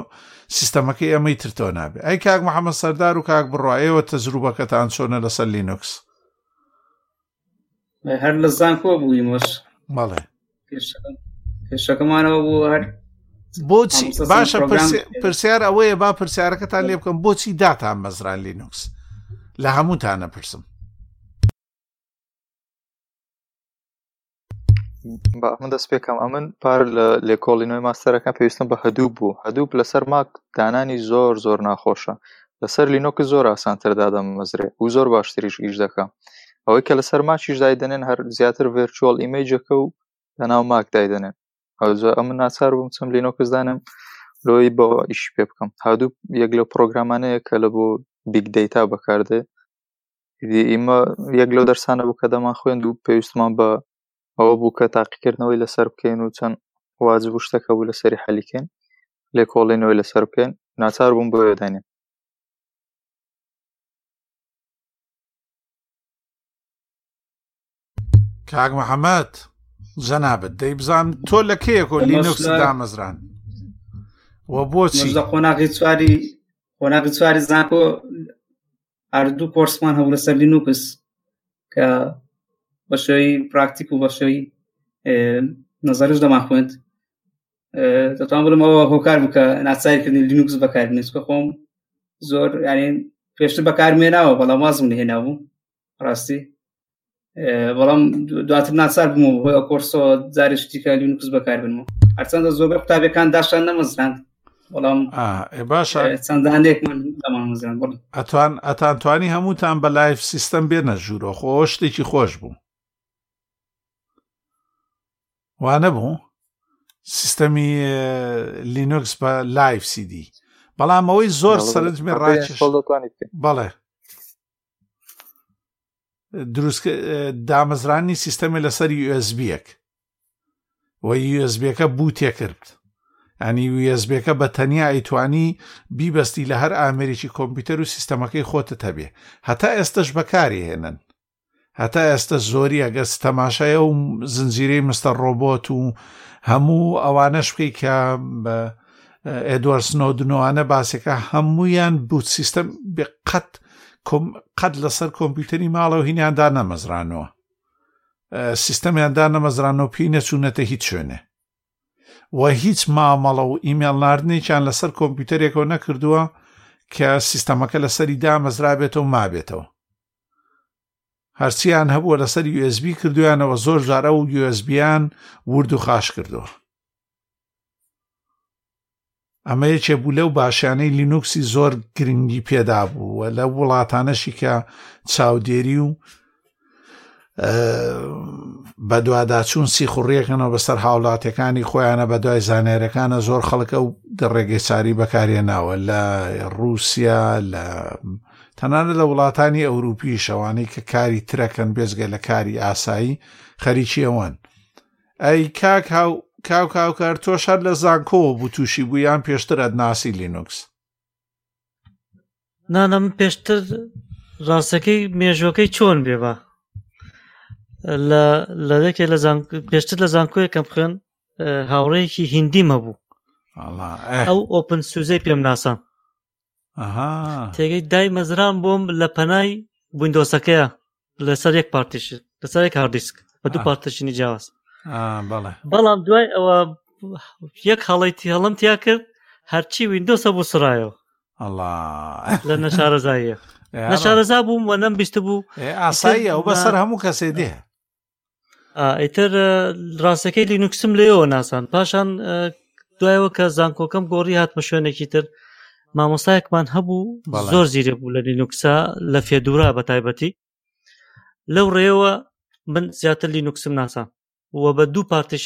سیستەمەکەی ئەمەی ترتۆ نابێ ئەی کاک محەممە سەردار و کاک بڕایەوە تەجروبەکەتان چۆنە لەسەر لینوکس هەر لە زانکۆ بووی مۆش مەڵێ پێشەکەمانەوە بۆ هەر بۆچی باشە پرسیار ئەوەیە با پرسیارەکەتان لێ بکەم بۆچی داتان مەزران لینوکس لە هەمووتان نەپرسم بە من دەست پێکەم ئەمن پار لە لێکۆڵینەوەی ماستەرەکە پێویستم بە هەدوو بوو هەدوو لەسەر ماک دانانی زۆر زۆر ناخۆشە لەسەر لینۆکس زۆر ئاسانتر دادەمەزرێ و زۆر باشتریش ئیش دەکە ئەوەی کە لەسەر ماچیش دایدەنێن هەر زیاتر ڤێرچۆل ئیمەیجەکە و لە ناو ماک دایدەنێن ئەوزۆ ئەم ناچار بووم چم لینۆکس دانم لۆی بۆ ئیش پێ بکەم هادوو یەک لە پرۆگرامانەیە کە لە بۆ بیگ دیتا بەکاردێ ئیمە یەک لەو دەرسانە بوو کە دەمان خوێند و پێویستمان بە ئەوە بوو کە تاقیکردنەوەی لەسەر بکەین و چەند واجب و شتەکە بوو لەسەری حەلیکەین لێکۆڵینەوەی لەسەر بکەین ناچار بووم بۆیە دانێن کاک محەممەد جەنابەت دەی بزان تۆ لە کەیەکۆ لینوکس دامەزران و بۆچی لە قۆناغی چواری قۆناغی چواری زانکۆ ئاردوو کۆرسمان هەبوو لەسەر لینوکس کە بەشێوی پراکتیک و بەشێوی نظرش دەمان خوێند دەتوان بڵم ئەوە هۆکار بکە ناچارکردنی لینوکس بەکار نسکە خۆم زۆر یانین پێشتر بەکارمێناوە بەڵام وازم لە هێنابوو ڕاستی بەڵام دواتر ناچار بووم بۆ ئەو کۆرسۆ جارێک شتیکە لینوکس بەکار بنەوە هەرچەندە زۆربەی قوتابەکان داشان نەمەزران بەڵام باشە چەندانێک من دەمانزان ئەتوان ئەتان توانی هەمووتان بە لایف سیستەم بێ نەژوورۆ خۆ شتێکی خۆش بوو وانە بوو سیستەمی لینوکس بە لایف سیدی بەڵام ئەوەی زۆر سەرنجمی ڕای بەڵێ دامەزرانی سیستەمی لەسەر USBەک و USBەکە بوو تێکرد ئەنی USBەکە بە تەنیا ئەیتوانی بیبەستی لە هەر ئامریکی کۆمپیوتەر و سیستەمەکەی خۆتت هەبێ هەتا ئێستش بەکاری هێنن هەتا ئێستا زۆری ئەگەر تەماشایە و زنجیرەی مستەر ڕۆبۆت و هەموو ئەوانەش بکەی کە ئێدوار سنۆدنوانە باسەکە هەمویان بوت سیستەم بقەت قەت لەسەر کۆمپیوتەری ماڵەوە هینیاندا نەمەزرانەوە سیستەمیاندا نەمەزرانەوە پێی نەچوونەتە هیچ شوێنێ و هیچ مامەڵە و ئیمێڵ نردنێکیان لەسەر کۆمپیوتەرێکەوە نەکردووە کە سیستەمەکە لەسەری دامەزرابێتەوە مابێتەوە هەرچیان هەبووە لەسەر USB کردویانەوە زۆر جارە و USBیان ورد و خاش کردووە ئەمە یەکێ بوو لەو باشیانەی لینوکسی زۆر گرنگی پێدا بوو لە وڵاتانەشی کە چاودێری و بەدواداچوون سیخوڕیەکەنەوە بەسەر هاوڵاتەکانی خۆیانە بە دوای زانارەکانە زۆر خەڵکە و ڕێگەی ساری بەکارێ ناوە لە رووسیا لە تەنانە لە وڵاتانی ئەوروپی شەوانەی کە کاری ترەکەن بێزگە لە کاری ئاسایی خەریکی ئەوەن ئەی کاک هاو کاو کاوکار تۆ شەر لە زانکۆوە بوو تووشی بوو یان پێشتر ئەدناسی لینوکس نانە من پێشتر ڕاستەکەی مێژوەکەی چۆن بێ بە لە لە دەکێ لە پێشتر لە زانکۆیە کەم خوێن هاوڕەیەکی هندی مەبوو ئەو ئۆپن سوزەی پێم ناسان تێگەی دای مەزران بۆم لە پەنای بندۆسەکەیە لەسەر یەک پارتیش لەسەر یەک هاردیسک بە دوو پارتشینی جیاواز بەڵام دوای ئەوە یەک هەڵیتی هەڵم تیا کرد هەرچی ویندۆسە بۆ سرایەوە لە نەشارەزایە نەشارەزا بووم وە نەم بیست بوو ئاسایی ئەو بەسەر هەموو کەسێ دێ ئیتر ڕاستەکەی لینوکسم لێەوە ناسان پاشان دوایەوە کە زانکۆکەم گۆڕی هاتمە شوێنێکی تر مامۆستایەکمان هەبوو زۆر زیرە بوو لە لینوکسا لە فێدورا بە تایبەتی لەو ڕێەوە من زیاتر لینوکسم ناسان و بە دوو پارتیش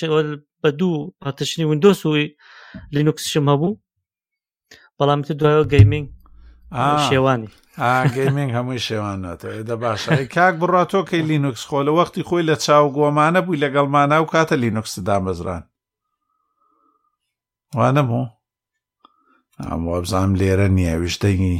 بە دوو پارتشنی وندۆس و لینوکسشم هەبوو بەڵام تر دوایەوە گەیمنگ شێوانی گەیمنگ هەمووی شێوانەتەوە دە باشە کاک بڕاتۆ کەی لینوکس خۆ لە وەختی خۆی لە چاو گۆمانە بووی لەگەڵ مانا و کاتە لینوکس دامەزران وانەبوو ئەم وابزانام لێرە نییە ویش دەنگی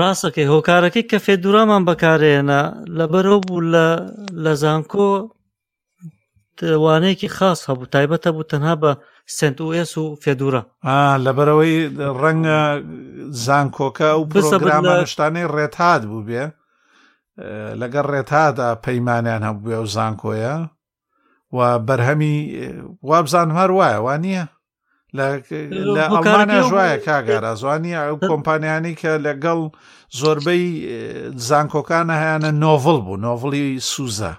ڕاستەکەی هۆکارەکەی کە فێدورامان بەکارێنە لە بەرەو بوو لە لە زانکۆ وانەیەکی خاص هەبوو تایبەتە بوو تەنها بە سنت و ئێس و فێدورە لەبەرەوەی ڕەنگە زانکۆکە و بسەگرامانشتانەی ڕێتهات بوو بێ لەگەڵ ڕێتادا پەیمانیان هەبووێ و زانکۆیە و بەرهەمی وابزانم هەر وایە وا نییە لە ئەڵمانە ژایە کاگارە زوانی ئەو کۆمپانیانی کە لەگەڵ زۆربەی زانکۆکانە هەیەە نۆڤڵ بوو نۆڤڵی سوزە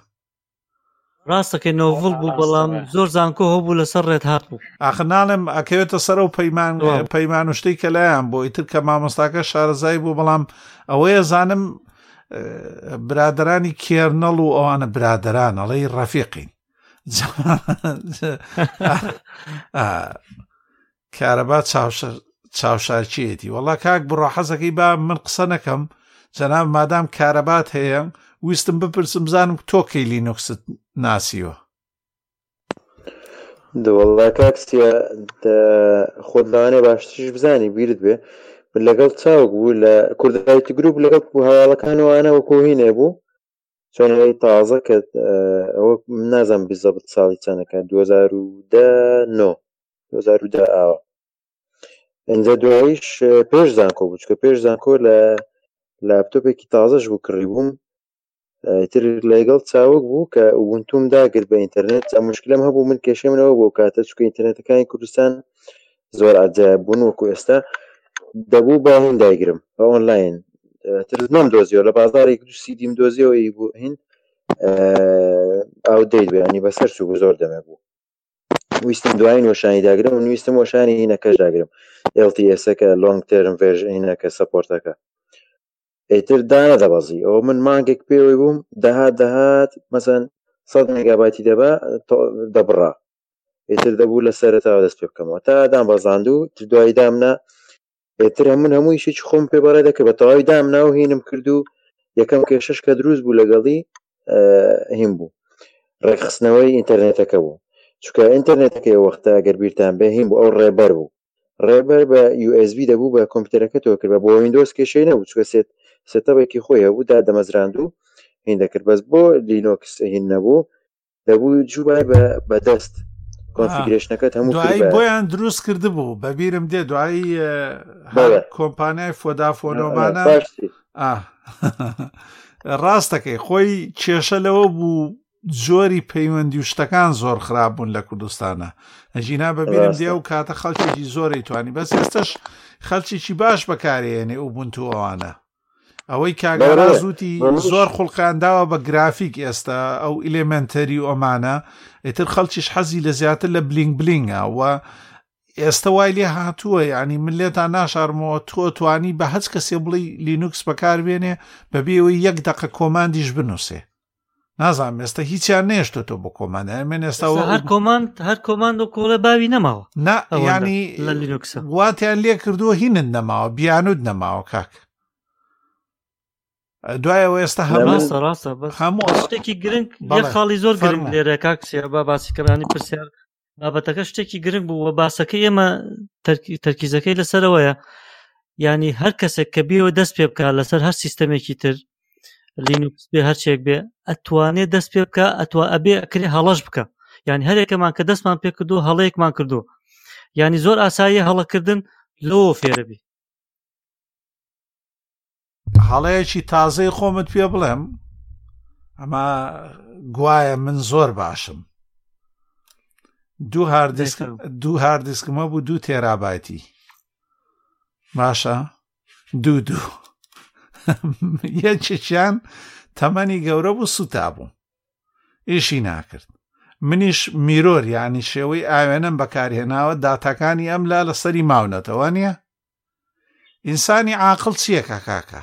ڕاستەکە نۆڤڵ بوو بەڵام زۆر زانکۆ هەبوو لەسەر ڕێت هاات بوو ئاخ ناڵێم ئەکەوێتە سەر و پەیمان پەیمان شتەی کە لایەن بۆ ئیتر کە مامۆستاکە شارەزای بوو بەڵام ئەوەیە زانم برادرانی کێرنەڵ و ئەوانە برادران ئەڵی ڕەفیقین کارەبا چاوشارچیەتی وەڵا کاک بڕۆ حەزەکەی با من قسە نەکەم جەناب مادام کارەبات هەیە ویستم بپرسم بزانم تۆ کەی لینوکست ناسیوە دەوەڵا کاکسە خۆت لەوانێ باشتریش بزانی بیرت بێ لەگەڵ چاوک بوو لە کوردایت گروپ لەگەڵ هەواڵەکان وانە وەکوهینێ بوو چۆنەوەی تازە کە ئەوە نازم بزە ساڵی چەنەکە 2010 ئاوە ئەجا دوایش پێش زانکۆ بچکە پێش زانکۆ لە لاپتۆپێکی تازەش بوو کڕی بووم تر لەگەڵ چاوک بوو کە وونتوم داگرت بە ئینتەرنێت ئە مشکلم هەبوو من کێشە منەوە بۆ کاتە چکە ئینتەرنێتەکانی کوردستان زۆر ئاجا بوون وەکو ئێستا دەبوو بە هین دایگرم بە ئۆنلاین تر نەم دۆزیەوە لە بازارێک دوستی دیم دۆزیەوە ئی بوو هین ئاو دەیت بەیانی بەسەر چوو زۆر دەمە بوو ویستم دوای نوۆشانی داگرم و نویستم وەشانی هینەکەش داگرم LTSەکە لۆنگ ترم ڤێژینەکە سپۆرتەکە ئیتر دانە دەبەزی ئەو من مانگێک پێوەی بووم دەهات دەهات مەسەن سە نگاباتی دەبا دەبڕا ئیتر دەبوو لە سەرەتاوە دەست پێ بکەمەوە تا دام بەزاند و دوایی دامنا ئێتر هەمون هەمووی شێکی خۆم پێبڕێ دەکرد بە تەواوی دام ناو هینم کرد و یەکەم کێشش کە دروست بوو لەگەڵی هیم بوو ڕێکخستنەوەی ئینتەرنێتەکە بوو چکە ئینتەرنێتەکەی وەختە گەربیرتان بێ هیم بوو ئەو ڕێبەر بوو ڕێبەر بە USB دەبوو بە کۆمپیوتەرەکە تۆ کرد بە بۆ ویندۆز کێشەی نەبوو چکە سێت سێتەبێکی خۆی هەبوو دا دەمەزراند و هین دەکرد بەس بۆ لینۆکس هین نەبوو دەبوو جوبای بە بەدەست کۆنفیگرێشنەکەت هەموو دوایی بۆیان دروست کرده بوو بەبیرم دێ دوایی هەر کۆمپانیای فۆدافۆنۆمانە ڕاستەکەی خۆی کێشە لەوە بوو جۆری پەیوەندی و شتەکان زۆر خراپ بوون لە کوردستانە ئەژینا بەبیرم دێ و کاتە خەڵکیی زۆری توانی بەس ئێستش خەلچێکی باش بەکارێنێ و بنت و ئەوانە ئەوەی کاگەرا زووتی زۆر خوڵقانداوە بە گرافیک ئێستا ئەو ئیلێمنتەری و ئەمانە ئیتر خەڵکیش حەزی لە زیاتر لە بلینگ بلینگە و ئێستا وای لێ هاتووە ینی من لێتان ناشارمەوە تۆ توانی بە هەچ کەسێ بڵی لینوکس بەکاربێنێ بەبێەوەی یەک دقە کۆماندیش بنووسێ نازانم ئێستا هیچیان نێشتۆتۆ بۆ کۆمان من ئێستا هەر کۆمان هەر کۆمان و کۆڵە باوی نەماوە نا ینی لە لینوکسە واتیان لێ کردووە هینت نەماوە بیانوت نەماوە کاک دوایەوە ئێستا هەماسە ڕاستە هەموو شتێکی گرنگ خاڵی زۆر گرنگ لێرە کاکسێ با باسیکەرانی پرسیار بابەتەکە شتێکی گرنگ بوو و باسەکە ئێمە تەرکیزەکەی لەسەرەوەیە ینی هەر کەسێک کە بێەوە دەست پێ بکە لەسەر هەر سیستەمێکی تر لینوکس بێ هەرچێک بێ ئەتوانێ دەست پێ بکە ئەتوا ئەبێ ئەکرێ هەڵەش بکە یعنی هەرێکەمان کە دەستمان پێ کردو هەڵەیەکمان کردو ینی زۆر ئاساییە هەڵەکردن لۆ فێرەبی هەڵەیەکی تازەی خۆمت پێ بڵێم ئەمە گوایە من زۆر باشم دوو هاردیسک دوو هاردیسکمە بوو دوو تێرابایتی باشە دوو دوو یەکێکیان تەمەنی گەورە بوو سوتا بوو ئیشی ناکرد منیش میرۆر ینی شێوەی ئاوێنم بەکارهێناوە داتاکانی ئەم لا لەسەری ماونەتەوە نیە ئینسانی عاقڵ چیەکە کاکە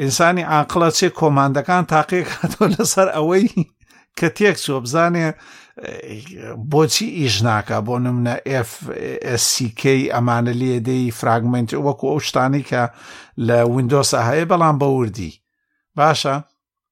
ئینسانی عاقلە چێ کۆماندەکان تاقیکاتەوە لەسەر ئەوەی کە تێک چۆ بزانێ بۆچی ئیش ناکە بۆ نمونە FSCK ئەمانە لێدەی فراگمنت وەکو ئەو شتانی کە لە وینندۆسە هەیە بەڵام بەوردی باشە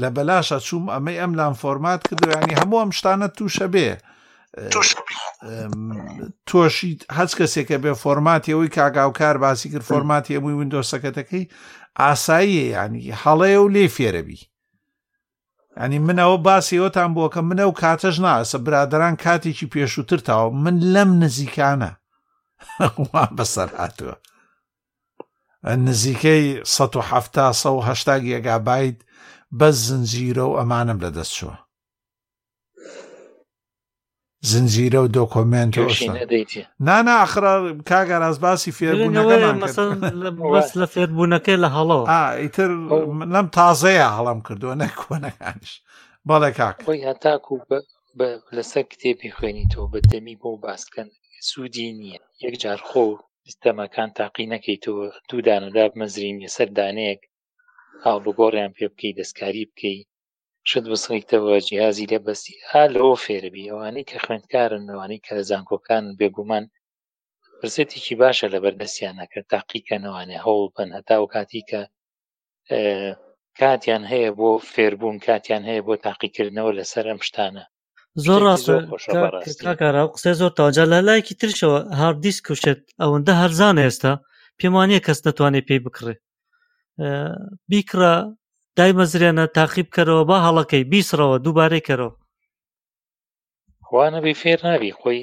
لە بەلاشە چوم ئەمەی ئەم لام فۆرمات کردو ینی هەموو ئەم شتانە تووشە بێ تۆشی هەچ کەسێکە بێ فۆرماتیەوەی کاگااوکار باسی کرد فۆرماتی ئەمووی وندۆسەکەتەکەی ئاساییە ینی هەڵەیە و لێ فێرەبی ئەنی منەوە باسیەوەتان بووە کە منە و کاتەش ناسە برادران کاتێکی پێشووتر تاوە من لەم نزیکانە بەسەر هاتووە نزیکەی سەد و حەفتا سەد و هەشتا گێگابایت بەس زنجیرە و ئەمانەم لەدەست چووە زنجیرە و دۆکۆمنت نانا ئەخرا کاگەراز باسی فێربوونەکەمان بەس لە فێربوونەکەی لە هەڵەوە ئیتر لەم تازەیە هەڵم کردووە نەکۆنەکانش بەڵێ کاک خۆی هەتاکو لەسەر کتێب بیخوێنیتەوە بە دەمی بۆ باسکەن سوودی نییە یەک جار خۆ سیستەمەکان تاقی نەکەیتەوە دوو دانەدا بمەزرین لەسەر دانەیەک هاو بگۆڕیان پێ بکەی دەستکاری بکەی شت بسڕیتەوە جیازی لە بەستی ئا لەوە فێربی ئەوانەی کە خوێندکارن لەوانەی کە لە زانکۆکان بێگومان فرسێتێکی باشە لە بەردەستیان نەکرد تاقیکەنەوانێ هەوڵ بن هەتا و کاتی کە کاتیان هەیە بۆ فێربوون کاتیان هەیە بۆ تاقیکردنەوە لەسەر ئەم شتانە زۆر ڕاستکارا و قسە زۆر تاجا لە لایەکی ترشەوە هاردیس کوشێت ئەوەندە هەرزانە ئێستا پێمانە کەس نەتوانێت پێی بکڕێ بیکڕە دایمەزرێنە تاقی بکەرەوە با هەڵەکەی بیسڕەوە دووبارەی کەرەوە خوانەبی فێر نابی خۆی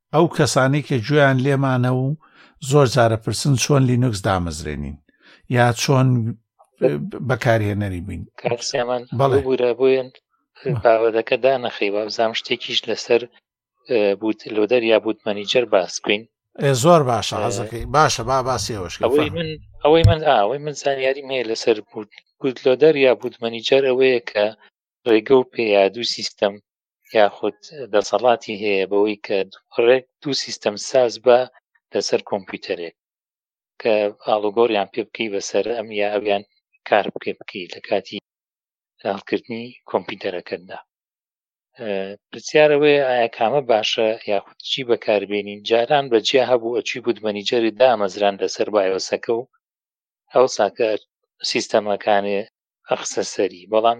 ئەو کەسانەی کە گوێیان لێمانە و زۆر جارە پرسن چۆن لینوکس دامەزرێنین یا چۆن بەکارهێنەری بین کارسیامان بەڵێ بورە بۆیان باوەدەکە دانەخی وابزانام شتێکیش لەسەر بوت لۆدەر یا بوت مەنیجەر باسکوین زۆر باشە حەزەکەی باشە با باسیەوەش ئەوەی من ئەوەی من ئەوەی من زانیاری مێ لەسەر بوت بوت لۆدەر یا بوت مەنیجەر ئەوەیە کە ڕێگە و پێ یا دوو سیستەم یاخود دەسەڵاتی هەیە بەوەی کە ڕێک دوو سیستەم ساز بە لەسەر کۆمپیوتەرێک کە ئاڵوگۆریان پێ بکەی بەسەر ئەم یا ئەویان کار بکەی بکەی لە کاتی هەڵکردنی کۆمپیوتەرەکەتدا پرسیارەوەی ئایا کامە باشە یاخودچی بەکاربێنین جاران بەجیا هەبوو ئەچی بودمەنیجەری دامەزران لەسەر بایۆسەکە و ئەو ساکە سیستەمەکانێ ئەخسە سەری بەڵام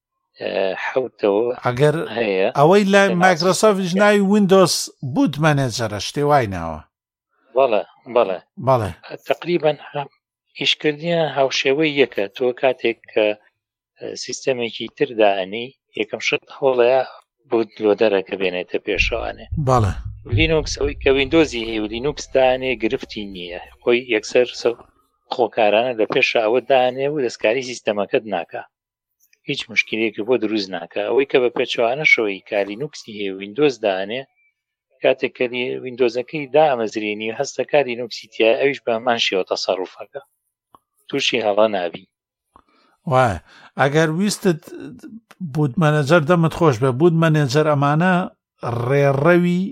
حوتەوە ئەگەر هەیە ئەوەی لای مایکرۆسۆفیش ناوی وینندۆس بوت مەنێجەرە شتێ وای ناوە بەڵێ بەڵێ بەڵێ تقریبان ئیشکردیان هاوشێوەی یەکە تۆ کاتێک کە سیستەمێکی تردانی یەکەم شت هەوڵەیە بوت لۆدەرەکە بێنێتە پێشوانێ بەڵێ لینوکس ئەوی کە وینندۆزی هەیە لینوکس دانێ گرفتی نییە خۆی یەکسەر خۆکارانە لە پێش ئەوە دانێ و دەستکاری سیستەمەکەت ناکە هیچ مشکلێکی بۆ دروست ناکە ئەوەی کە بە پێچوانەشەوەی کاری نوکسی هەیە وینندۆز دانێ کاتێک کە وینندۆزەکەی دامەزرێنی هەستە کاری نوکسی تیا ئەویش بە هەمان شێوە تەسەڕوفەکە تووشی هەڵە نابی وایە ئەگەر ویستت بوت مەنەجەر دەمت خۆش بە بوت مەنێجەر ئەمانە ڕێڕەوی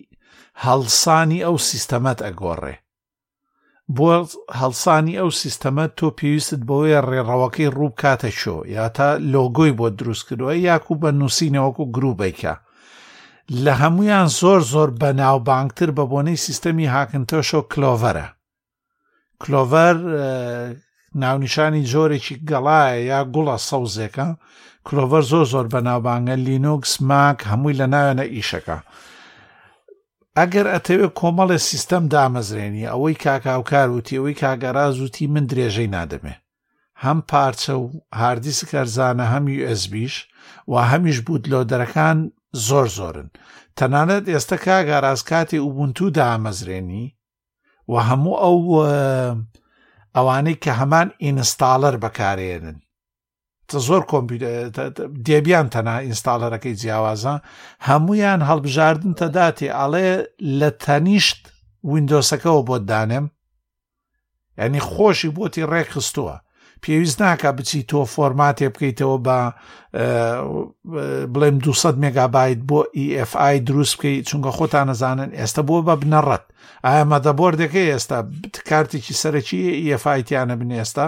هەڵسانی ئەو سیستەمەت ئەگۆڕێ بۆ هەڵسانی ئەو سیستەمە تۆ پێویستت بەوەیە ڕێڕەوەکەی ڕوو کاتە شۆ یا تا لۆگۆی بۆ دروست کردووە یاکو بە نووسینەوەکو گروبێکە لە هەمویان زۆر زۆر بەناوبانگتر بە بۆنەی سیستەمی هاکنتۆشۆ کلۆڤەرە کلۆڤەر ناونیشانی جۆرێکی گەڵایە یا گوڵە سەوزێکە کلۆڤەر زۆر زۆر بەناوبانگە لینوکس ماک هەمووی لە ناوێنە ئیشەکە ئەگەر ئەتەوێ کۆمەڵێ سیستەم دامەزرێنی ئەوەی کاک هاوکار وتی ئەوەی کاک ئەراز وتی من درێژەی نادەمێ هەم پارچە و هاردیسک ئەرزانە هەم USBیش و هەمیش بوت لۆدەرەکان زۆر زۆرن تەنانەت ئێستا کاگاراز کاتی ئوبنتو دامەزرێنی و هەموو ئەو ئەوانەی کە هەمان ئینستاالەر بەکارێنن زۆر دێبیان تەنها ئینستاالەرەکەی جیاوازە هەمویان هەڵبژاردن تەداتێ ئەڵێ لە تەنیشت وینندۆسەکەەوە بۆت دانێم ینی خۆشی بۆتی ڕێکخستووە پێویست ناکە بچی تۆ فۆرماتێ بکەیتەوە بە بڵێم 200 مگابیت بۆ EFI دروست بکەیت چونکە خۆتان نەزانن ئێستا بۆ بە بنەڕەت ئایا مەدەبۆردەکە ئێستا کارتێکی سەرەکی EFIتیانە بن ئێستا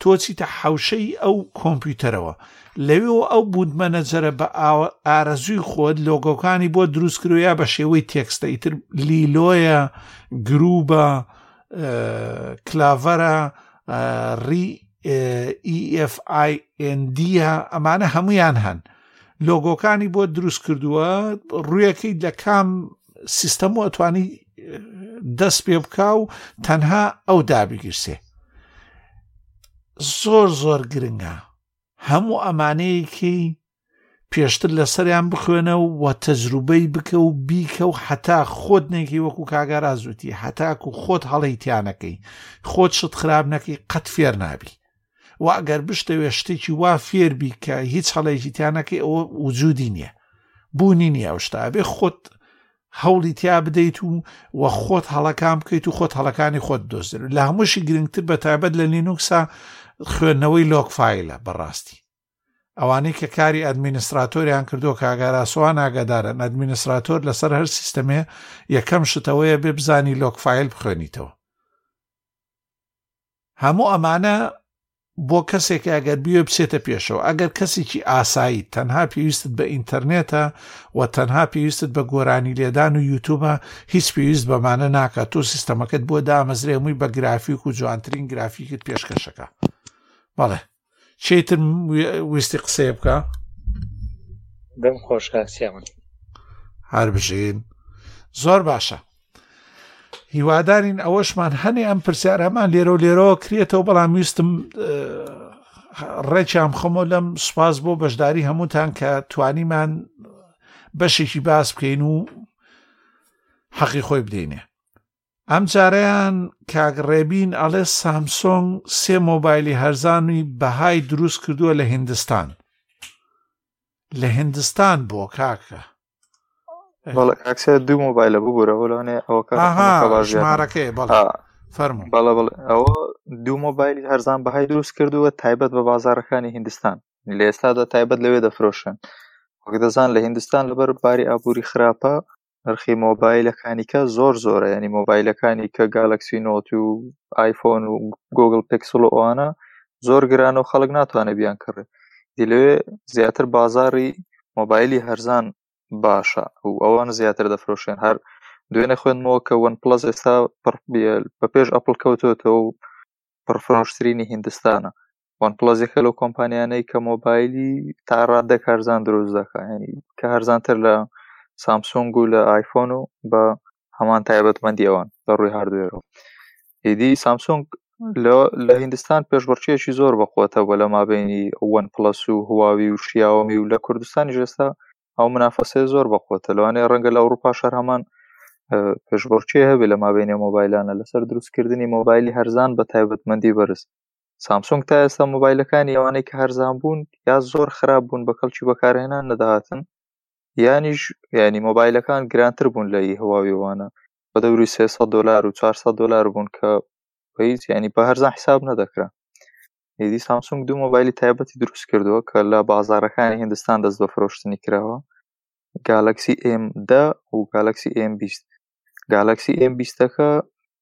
تۆ چیتە حەوشەی ئەو کۆمپیوتەرەوە لەوێەوە ئەو بوود مەنەجەرە بە ئارەزووی خۆت لۆگۆکانی بۆ دروست کروە بە شێوەی تێکستە ئیتر لیلۆیە گروبە کلاڤەرە ڕی EFIND ئەمانە هەمویان هەن لۆگۆکانی بۆ دروست کردووە ڕویەکەی لە کام سیستەم و ئەتوانی دەست پێ بکا و تەنها ئەو دابگیرسێ زۆر زۆر گرنگە هەموو ئەمانەیەکی پێشتر لەسەریان بخوێنە و وە تەجروبەی بکە و بیکە و حتا خۆت نێکی وەکو کاگارازوتی هەتاکو خۆت هەڵیتیانەکەی خۆت شت خراپ نەکەی قەت فێر نابی و ئەگەر بشتەوێ شتێکی وا فێربی کە هیچ هەڵێکی تیانەکەی ئەوە وجودی نییە بوونی نییە ئەو شتا بێ خۆت هەوڵی تیا بدەیت و وە خۆت هەڵەکان بکەیت و خۆت هەڵەکانی خۆت دۆزر لە هەمووشی گرنگتر بە تایبەت لە لینوکسا خوێندنەوەی لۆکفاایلە بەڕاستی ئەوانەی کە کاری ئەدمینستراتۆریان کردو کاگاراسوان ناگەدارن ئەدمینستراتۆر لەسەر هەر سیستەمێ یەکەم شتەوەیە بێ بزانی لۆکفاایل بخوێنیتەوە هەموو ئەمانە بۆ کەسێک ئەگەر بوێ بچێتە پێشەوە ئەگەر کەسێکی ئاسایی تەنها پێویستت بە ئینتەرنێتە و تەنها پێویستت بە گۆرانی لێدان و یوتوبە هیچ پێویست بەمانە ناکات تۆ سیستەمەکەت بۆ دامەزرێمووی بە گرافیک و جوانترین گرافیکت پێشکەشەکە بەڵێ چی تر ویستی قسەیە بکە دەم خۆشکاکسیا من هەر بژین زۆر باشە هیوادارین ئەوەشمان هەنێ ئەم پرسیار هەمان لێرە و لێرەوە کرێتەوە بەڵام ویستم ڕێکیان خەمۆ لەم سوپاس بۆ بەشداری هەمووتان کە توانیمان بەشێکی باس بکەین و حەقی خۆی بدەینێ ئەم جارەیان کاک ڕێبین ئەڵێ سامسۆنگ سێ مۆبایلی هەرزانوی بەهای دروست کردووە لە هندستان لە هندستان بۆ کاکە بەڵکسێ دوو مۆبایلە ببوورە بۆلانێ ئەوکەژمارەکەی فەرمو بەڵە بڵ ئەوە دوو مۆبایلی هەرزان بەهای دروست کردووە تایبەت بە بازارەکانی هندستان لە ئێستادا تایبەت لەوێ دەفرۆشن وەک دەزان لە هندستان لەبەر باری ئابووری خراپە نرخی مۆبایلەکانی کە زۆر زۆرە ینی مۆبایلەکانی کە گالکسی نۆت و ئایفۆن و گۆگل پکسل و ئەوانە زۆر گران و خەڵک ناتوانێت بیان کڕێت دی لەوێ زیاتر بازاری مۆبایلی هەرزان باشە و ئەوان زیاتر دەفرۆشێن هەر دوێنێ خوێنمەوە کە وەن پلس ئێستا بە پێش ئەپل کەوتۆتەوە و پڕفرۆشترینی هندستانە وان پلس یەکە لەو کۆمپانیانەی کە مۆبایلی تا ڕاددەک هەرزان دروست دەکە ینی کە هەرزانتر لە سامسونگ و لە ئایفۆن و بە هەمان تایبەتمەندی ئەوان لە ڕووی هاردوێرەوە ئیدی سامسونگ لە هندستان پێشبڕچێکی زۆر بەخۆتە بە لە مابینی ئەوەن پلس و هواوی و شیاوەمی و لە کوردستانی ژێستا ئەو منافەسێ زۆر بەخۆتە لەوانێ ڕەنگە لە ئەوروپا شەر هەمان پێشبڕچێ هەبێ لە مابینێ مۆبایلانە لەسەر دروستکردنی مۆبایلی هەرزان بە تایبەتمەندی بەرز سامسۆنگ تا ئێستا مۆبایلەکانی ئەوانەی کە هەرزان بوون یا زۆر خراپ بوون بە کەڵکی بەکارهێنان نەدەهاتن یانیش ینی مۆبایلەکان گرانتر بوون لە هواویوانە بە دەوری 300 دلار و 400 دلار بوون کە بە هیچ ینی بە هەرزان حساب نەدەکرا هێدی سامسونگ دوو مۆبایلی تایبەتی دروست کردووە کە لە بازارەکانی هندستان دەست بە فرۆشتنی کراوە گالکسی ئMدا و گالکسی ئMبیست گالکسی ئMبیستەکە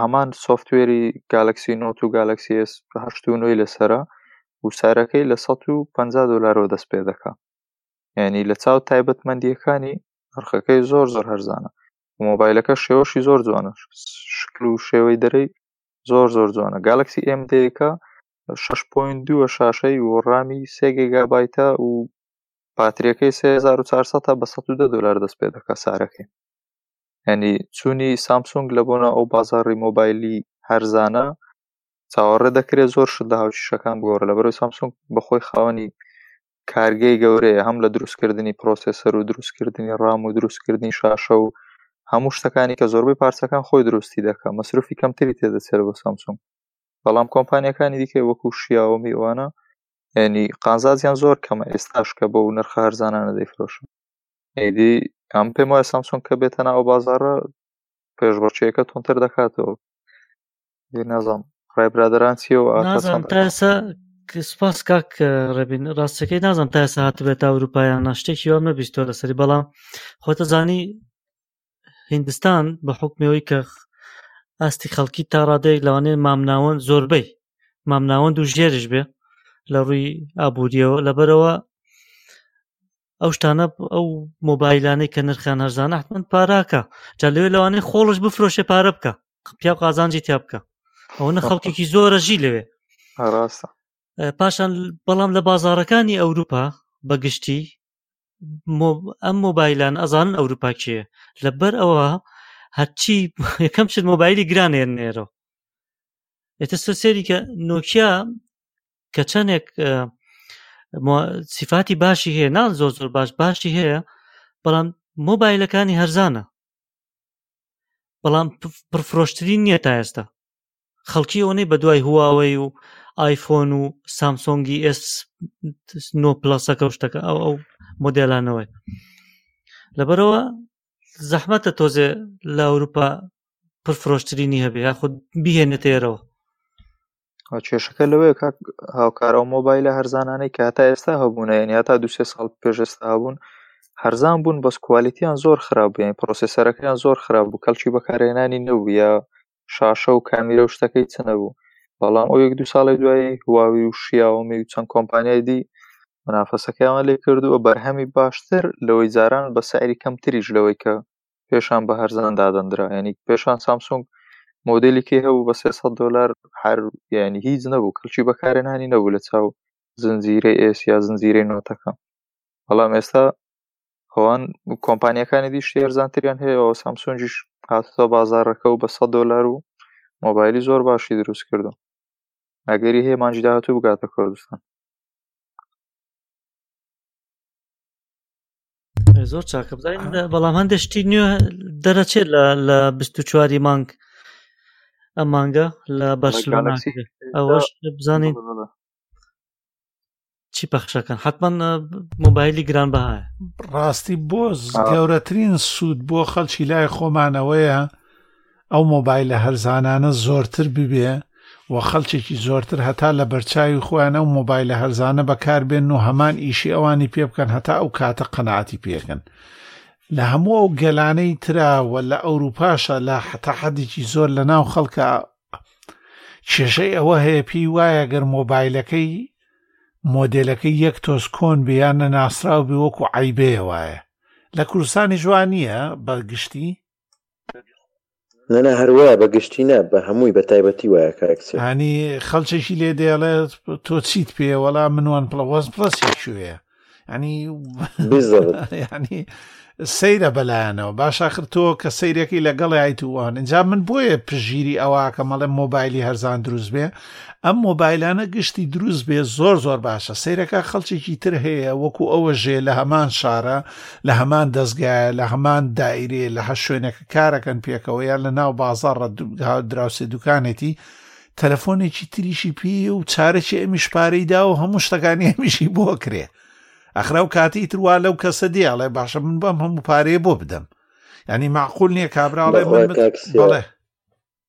هەمان سۆفتوێری گالکسی نۆت و گالکسی هەشت و نوێی لەسرە و سارەکەی لە 150 دلارەوە دەست پێ دەکە ینی لە چاو تایبەتمەندیەکانی ئەرخەکەی زۆر زۆر هەرزانە مۆبایلەکە شێوەشی زۆر جوانە شکل و شێوەی دەرەی زۆر زۆر جوانە گالکسی ئم دەیەکە 6.2 شاشەی و ڕامی سێگەگا بایتە و پاتریەکەی 3400 بە 110 دلار دەست پێ دەکە سارەکەی ینی چوونی سامسونگ لە بۆنە ئەو بازاری مۆبایلی هەرزانە چاوەڕێ دەکرێت زۆر شت لە هاوشیشەکان بگۆڕە لە بەرەو سامسونگ بەخۆی خاوەنی کارگەی گەورەیە هەم لە دروستکردنی پرۆسسەر و دروستکردنی ڕام و دروستکردنی شاشە و هەموو شتەکانی کە زۆربەی پارچەکان خۆی دروستی دەکە مەسروفی کەمتری تێدەچێت بۆ سامسونگ بەڵام کۆمپانیەکانی دیکە وەکو شیاوە میوانە ینی قازازیان زۆر کەمە ئێستاش کە بۆ نرخە هەرزانانە دەیفرۆشن ئیدی ئەم پێم وایە سامسۆن کە بێتە ناو بازارە پێشبڕچیەکە تونتر دەکاتەوە نازم ڕای برادران چیە و ئاسە سپاس کاک ڕێبین ڕاستەکەی نازم تا ئێستا هاتبێت تا ئەوروپایان ناشتێکی وام نەبیستۆ لەسەری بەڵام خۆتە زانی هندستان بە حکمەوەی کە ئاستی خەڵکی تا ڕادەیەک لەوانێ مامناوەند زۆربەی مامناوەند و ژێرش بێ لە ڕووی ئابوووریەوە لەبەرەوە ئەو شتانە ئەو مۆبایلانەی کە نرخیان هەرزانە حتمما پاراکە جا لەوێ لەوانەیە خۆڵش بفرۆشێ پارە بکە پیا قازانجی تیا بکە ئەوە نە خەڵکێکی زۆرە ژی لەوێ ڕاستە پاشان بەڵام لە بازارەکانی ئەوروپا بەگشتی ئەم مۆبایلان ئەزانن ئەوروپا کێ لەبەر ئەوە هەرچی یەکەم شت مۆبایلی گرانێن نێرەوە ئێتە سەر سێری کە نۆکیا کە چەندێک سیفاتی باشی هەیە نان زۆر زۆر باش باشی هەیە بەڵام مۆبایلەکانی هەرزانە بەڵام پرفرۆشترین نییە تا ئێستا خەڵکی ئەوەی بە دوای هواوەی و ئایفۆن و سامسۆنگی ئس نۆ پلسەکە شتەکە ئەو ئەو مۆدلانەوەی لەبەرەوە زەحمەتە تۆزێ لە ئەوروپا پرفرۆشترینی هەبێ یاخود بهێنێتێرەوە کێشەکە لەوەیە کاک هاوکار ئەو مۆبایلە هەرزانانەی کە هەتا ئێستا هەبوونە یعنی هەتا دو سێ ساڵ پێش ئێستا هەبوون هەرزان بوون بەس کوالیتیان زۆر خراپ بێن پرۆسیسەرەکەیان زۆر خراپ بوو کەڵکی بەکارهێنانی نەبوو یا شاشە و کامیرە و شتەکەی چ نەبوو بەڵام ئەو یەک دو ساڵی دوایی هواوی و شیاومی و چەند کۆمپانیای دی منافەسەکەیان لێ کردووە بەرهەمی باشتر لەوەی جاران بە سعری کەمتریش لەوەی کە پێشان بە هەرزان دادەندرا ینی پێشان سامسونگ مۆدلێکی هەبوو بە 300 دلار هەر ینی هیچ نەبوو کەچی بەکارێنانی نەبوو لە چاو زنجیرە ئێسیا زنجیرەی نۆتەکە بەڵام ئێستا ئەوان کۆمپانیەکانی دی شێرزانتریان هەیە ئەو سامسونجیش هاتە بازارەکە و بە 100 دلار و مۆبایلی زۆر باشی دروست کردو ئەگەری هەیە مانجی داهاتوو بگاتە کوردستان زۆر چاکە بزانین بەڵام هەندێک شتی نوێ دەرەچێت لە لە 24 مانگ ئەم مانگە لە بەش ئەوەش بزانین چی پەخشەکەن حتمما مۆبایلی گران بەهایە ڕاستی بۆ گەورەترین سوود بۆ خەڵکی لای خۆمانەوەیە ئەو مۆبایلە هەرزانانە زۆرتر ببێ و خەلکێکی زۆرتر هەتا لە بەرچاوی خۆیان ئەو مۆبایلە هەرزانە بەکاربێن و هەمان ئیشی ئەوانی پێ بکەن هەتا ئەو کاتە قەناعەتی پێکەن لە هەموو ئەو گەلانەی ترا و لە ئەوروپاشە لە حتا حەدێکی زۆر لە ناو خەڵکە کێشەی ئەوە هەیە پێی وایە گەر مۆبایلەکەی مۆدلەکەی یەک تۆز کۆن بیان نە ناسرااو بێ وەکو عیبەیە وایە لە کوردستانی جوان نییە بە گشتی نەنا هەر وایە بە گشتی نا بە هەمووی بە تایبەتی وایە کارکسێ هەنی خەڵچێکی لێ دێڵێت تۆ چیت پێ وەڵا منوان پڵەوەز پڵەسی شوێ ینی ینی سەیرە بەلایەنەوە باشاخر تۆ کە سیرەکەی لەگەڵ ئایتوان ئەجا من بۆیە پژیری ئەوواکە مەڵێ مۆبایلی هەرزان دروست بێ ئەم مۆبایلانە گشتی دروست بێ زۆر زۆر باشە سەیرەکە خەڵکێکی تر هەیە وەکو ئەوە ژێ لە هەمان شارە لە هەمان دەستگایە لە هەمان دایرێ لە هە شوێنێکە کارەکەن پێکەوە یان لە ناو بازار ڕە دراوسێ دوکانێتی تەلەفۆنێکی تریشی پێ و چارەکی ئەمیش پارەی دا و هەموو شتەکانی ئەمیشی بۆ کرێ ئەخرا و کاتی تروا لەو کەسە دیاڵێ باشە من بەم هەموو پارەیە بۆ بدەم ینی معقول نییە کابراڵێ بڵێ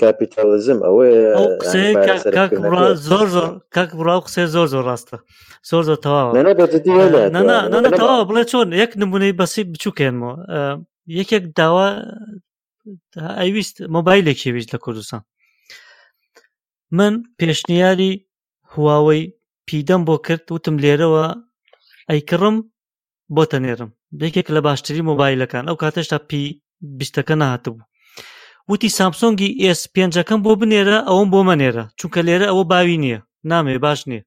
کاپیتالزم ئەوەیە زۆر زۆر کاک بڕاو قسێ زۆر زۆر ڕاستە زۆر زۆر تەواوە تەواوە بڵێ چۆن یەک نمونەی بەسی بچووکێنەوە یەکێک داوا ئەویست مۆبایلێکی ویست لە کوردستان من پێشنیاری هواوەی پیدەم بۆ کرد وتم لێرەوە ئەیکڕم بۆتە نێرم یەکێک لە باشترین مۆبایلەکان ئەو کاتەش تا پی بیستەکە نهاتبوو وتی سامسۆنگی ئێس پێنجەکەم بۆ بنێرە ئەوم بۆ مەنێرە چونکە لێرە ئەوە باوی نییە نامێ باش نییە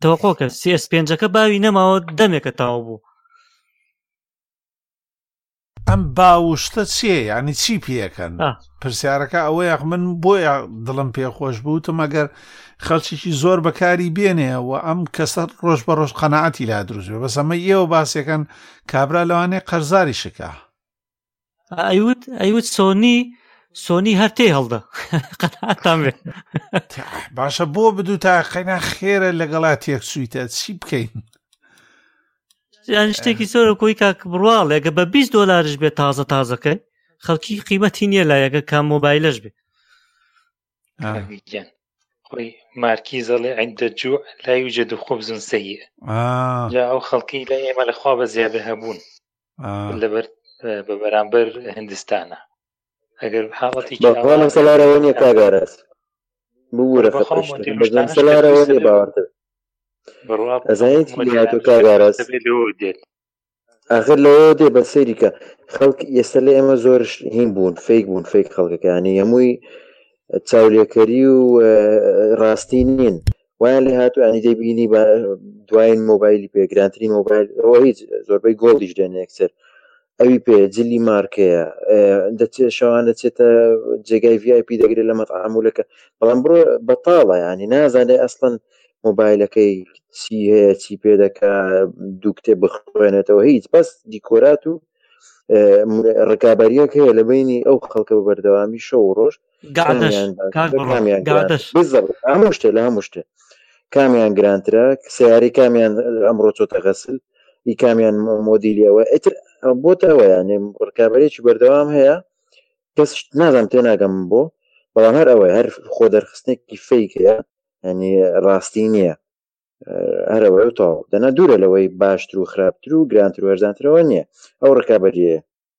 تەوەقۆکە سیس پێنجەکە باوی نەماوە دەمێکە تاو بوو ئەم باوشتە چیە یعنی چی پێکەن پرسیارەکە ئەوەیە من بۆیە دڵم پێخۆش بوو تەمەگەر خەڵکیی زۆر بەکاری بێنێ و ئەم کەسە ڕۆژ بە ڕۆژ قەنەعاتی لا دروست بێ بەس ئەمە ئێوە باسەکەن کابرا لەوانێ قەرزاری شکا ئەیوت ئەیوت سۆنی سۆنی هەرتێ هەڵدا قەتان بێت باشە بۆ بدو تا قەینا خێرە لەگەڵا تێکسویتە چی بکەین یان شتێکی سۆر کۆی کاک بڕواڵێگە بە 20 دلارش بێت تازە تازەکەی خەڵکی قیمەتی نییە لایەکە کام مۆبایلش بێت خۆی مارکی زەڵێ عندە جوع لا یوجد خبز سەیئ جا ئەو خەڵکی لە ئێمە لەخوا بە زیادە هەبوون لەبەر بە بەرامبەر هندستانە ئەگەر حاڵەتی سەلارەوە نیە کاگارەس بورە بەزم سەلارەوە نیە باوەتر ئەزانیت مەلاتۆ کاگارەس دێت ئاخر لەوە دێ بە سەیریکە خەڵک ئێستا لە ئێمە زۆرش هین بوون فیک بوون فیک خەڵکەکانی هەمووی چاولێکەری و ڕاستی نین وایان لێ هاتو ئەنی دەبینی دوایین مۆبایلی پێگرانتری مۆبایل ئەوە هیچ زۆربەی گۆڵیش دێن یەکسەر ئەوی پێیە جلی مارکەیە دەچێ شەوان دەچێتە جێگای ڤایP دەگرێت لە مەتعامولەکە بەڵام بڕۆ بەتاڵە ینی نازانێ ئەسڵەن مۆبایلەکەی چی هەیە چی پێ دەکا دوو کتێ بخوێنێتەوە هیچ بەس دیکۆرات و ڕکابەریەک هەیە لە بینی ئەو خەڵکە بەردەوامی شەو ڕۆژ هەموو شتێ لە هەموو شتێ کامیان گرانترە سیاری کامیان ئەمڕۆ چۆتە غەسل ئی کامیان مۆدیلیەوە ئەتر بۆ تاوە یانێ ڕکابەرێکی بەردەوام هەیە کەس نازانم تێ ناگەم بۆ بەڵام هەر ئەوەی هەر خۆ دەرخستنێکی فیکەیە ینی ڕاستی نییە هەرەوە تاو دەنا دوورە لەوەی باشتر و خراپتر و گرانتر وەرزانترەوە نییە ئەو ڕکابەریە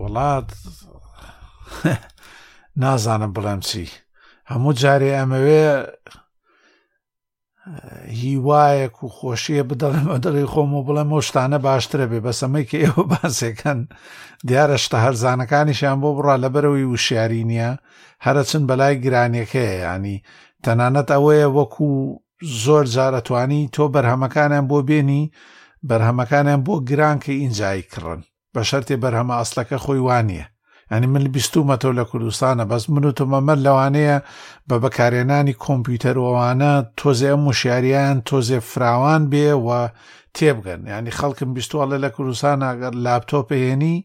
وڵات نازانم بڵێم چی هەموو جارێ ئەمەوێ هیوایەک و خۆشیە بدەڵێمە دڵی خۆم و بڵێم ئەو شتانە باشترە بێ بەسەمەی کە ئێوە باسێکەن دیارە شتە هەرزانەکانیشیان بۆ بڕا لەبەرەوەی وشیاری نییە هەرەچن بەلای گرانیەکەیە ینی تەنانەت ئەوەیە وەکو زۆر جار ئەتوانی تۆ بەرهەمەکانیان بۆ بێنی بەرهەمەکانیان بۆ گران کە ئینجایی کڕن بە شەرتێ بەرهەمە ئەسلەکە خۆی وانە ینی من بیستومەتەوە لە کوردستانە بەس من و تۆمەمەر لەوانەیە بە بەکارێنانی کۆمپیوتەرەوانە تۆزێ ئەم وشیاریان تۆزێ فراوان بێ و تێبگەن ینی خەڵکم بیستواڵێ لە کوردستان ئەگەر لاپتۆپێنی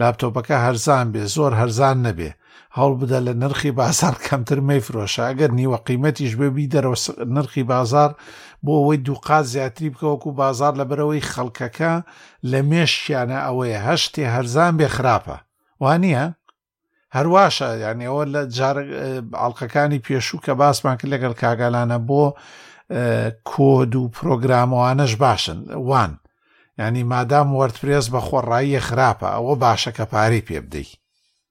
لاپتۆپەکە هەرزان بێ زۆر هەرزان نەبێ هەوڵبدە لە نرخی بازار کەمتر مەیفرۆشە ئەگەر نیوە قیمەتیش بێ بیدەرەوە نرخی بازار بۆ ئەوەی دووقات زیاتری بکەوەکو بازار لە بەرەوەی خەڵکەکە لە مێشکیانە ئەوەیە هەشتێ هەرزان بێ خراپە وانە؟ هەرواشە یعنی ئەوە لە جار ئاڵلقەکانی پێشوو کە باسمان کرد لەگەڵ کاگالانە بۆ کۆد و پرۆگرامەوانەش باشن وان ینی مادام وەرتپرێس بە خۆڕاییە خراپە ئەوە باشە کە پارەی پێ بدەیت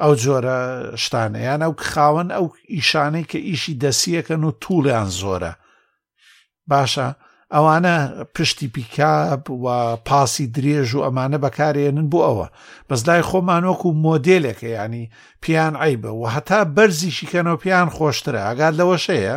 ئەو جۆرە شتانە یان ئەو خاوەن ئەو ئیشانەی کە ئیشی دەسیەکەن و توڵیان زۆرە باشە ئەوانە پشتی پیکاب و پاسی درێژ و ئەمانە بەکارێنن بۆ ئەوە بەس لای خۆمانۆک و مۆدلێکە ینی پیان عیبە و هەتا بەرزیشیکەنەوە پیان خۆشترە ئەگات لەوەشەیە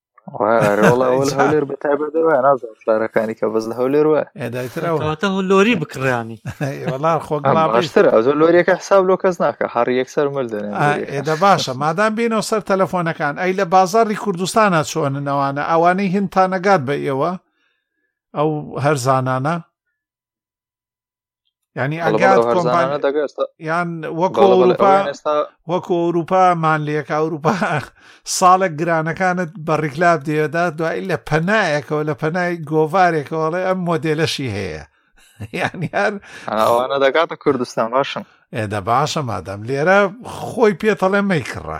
هەولێر بە تابەدەوە نازان شارەکانی کە بەز لە هەولێر وە ئێدایترەوەتە لۆری بکڕانی خۆگەڵاشتر ئەو لۆریەکە حساب لۆ کەس ناکە هەڕ یەکسەر مردن ئێدە باشە مادام بینەوە سەر تەلەفۆنەکان ئەی لە بازاری کوردستانە چۆننەوانە ئەوانەی هندتانەگات بە ئێوە ئەو هەرزانانە ینی ئەگات یان وەک وەک ئەوروپا مان لێک ئەوروپا ساڵێک گرانەکانت بە ڕیکلاب دێدا دوای لە پەنایەکەوە لە پەنای گۆڤارێکەوەڵێ ئەم مۆدلەشی هەیە یعنی هەر ئەوانە دەکاتە کوردستان باشم ئێدە باشە مادەم لێرە خۆی پێتەڵێ مەیکڕە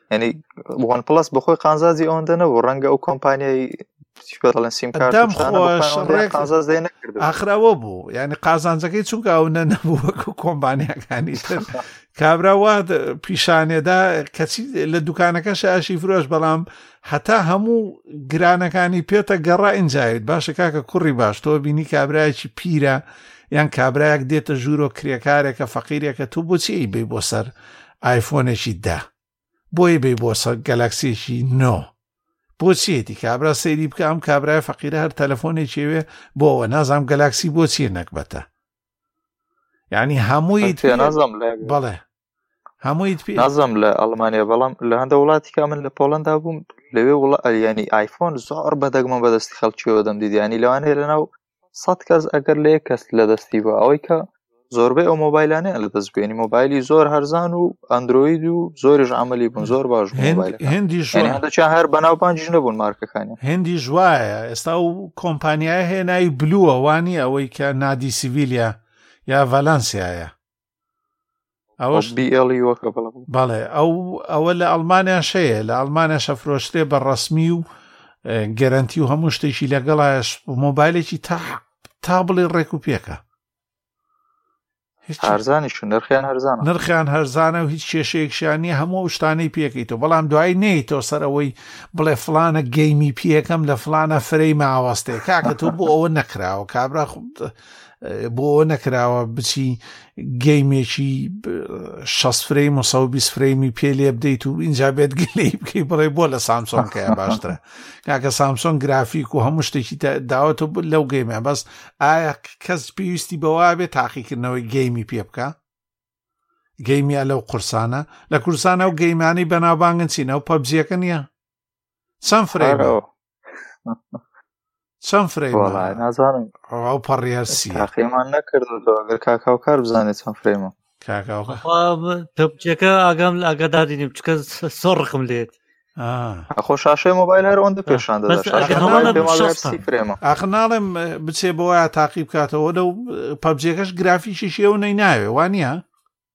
ینی وان پلس بەخۆی قازازی ئەوەندە نەبوو ڕەنگە ئەو کۆمپانیای پێڵێن سیم ئاخراوە بوو ینی قازانجەکەی چونکە ئەو نە نەبوو وەکو کۆمپانیەکانی تر کابرا وا پیشانێدا کەچی لە دوکانەکە شاشی فرۆش بەڵام هەتا هەموو گرانەکانی پێتە گەڕا ئینجاویت باشە کاکە کوڕی باش تۆ بینی کابراایکی پیرە یان کابراایەک دێتە ژوورۆ کرێکارێکە فەقیرێکە تو بچی بی بۆ سەر ئایفۆنێکی دە بۆی بی بۆسە گەلاکسێکی نۆ بۆچیەتی کابرا سەیری بکە ئەم کابرای فەقیرە هەر تەلەفۆنێکێوێ بۆەوە نازام گەلاکسی بۆچیە نەکبەتە یعنی هەمووی نازم بەڵێ هەمووی پێ نازم لە ئەڵمانیا بەڵام لە هەندە وڵاتیکە من لە پۆڵندا بووم لەوێ وڵە ئەلیانی ئایفۆن زۆر بەدەگمە بەدەستی خەڵکیەوە دەم دیدیانی لەوانەیە لەناو سەد کەس ئەگەر لە یەک کەس لە دەستی بە ئەوەی کە زۆربەی ئەو مۆبایلانە لە دەست بێنی مۆبایلی زۆر هەرزان و ئەندروید و زۆریش عملی بوون زۆر باش هەندیشیان هەر بەناوبانجیش نەبوون مارکەکانی هندی ژواایە ئێستا و کۆمپانیای هێنای بلووە وانی ئەوەی کە نادی سیڤیلیا یا ڤالانسیایە ئەوەش بیڵی وەکە بڵم بەڵێ ئەو ئەوە لە ئەڵمانیان شەیە لە ئەڵمانە شەفرۆشتێ بە ڕسمی و گەرەنتی و هەموو شتێکی لەگەڵایش مۆبایلێکی تا تا بڵێ ڕێک و پێکە هەرزانیش نرخیان هەرزان نرخیان هەرزانە و هیچ کێشەیەکشانی هەموو ئەو شتانەی پێکەیتەوە بەڵام دوای نەیتەوە سەرەوەی بڵێ فلانە گەیمی پێەکەم لە فلانە فرەی ماوەستێ کاکە تۆ بۆ ئەوە نەکراوە کابرا بۆ ئەوە نەکراوە بچی گەیمێکی شەست فرەیم و سە بیست فرەیمی پێ لێ بدەیت و اینجا بێت گلی بکەی بڕێ بۆ لە سامسۆنکەیە باشترە کاکە سامسۆن گرافیک و هەموو شتێکی داوەتە بوو لەو گەیمە بەس ئایا کەس پێویستی بەوا بێت تاقیکردنەوەی گەیمی پێ بکە گەیمیا لەو قورسانە لە کورسانە و گەیمانی بەناوبانگن چینە و پەبجیەکە نیە چەند فرەیمەوە چەند فرەی نازانم ئەو پەڕی هەرسی تاقیمان نەکردەوە کاکاو کار بزانێت چەند فرەیمە تەپچەکە ئاگام لە ئاگادادینیم چکە سۆڕقم لێت خۆ شاشەی مۆبایل هەر ئەوەندە پێشان ئاخ ناڵێم بچێ بۆە تاقی بکاتەوە لەو پەبجێکەش گرافیشی شێوە نەی ناوێ وانە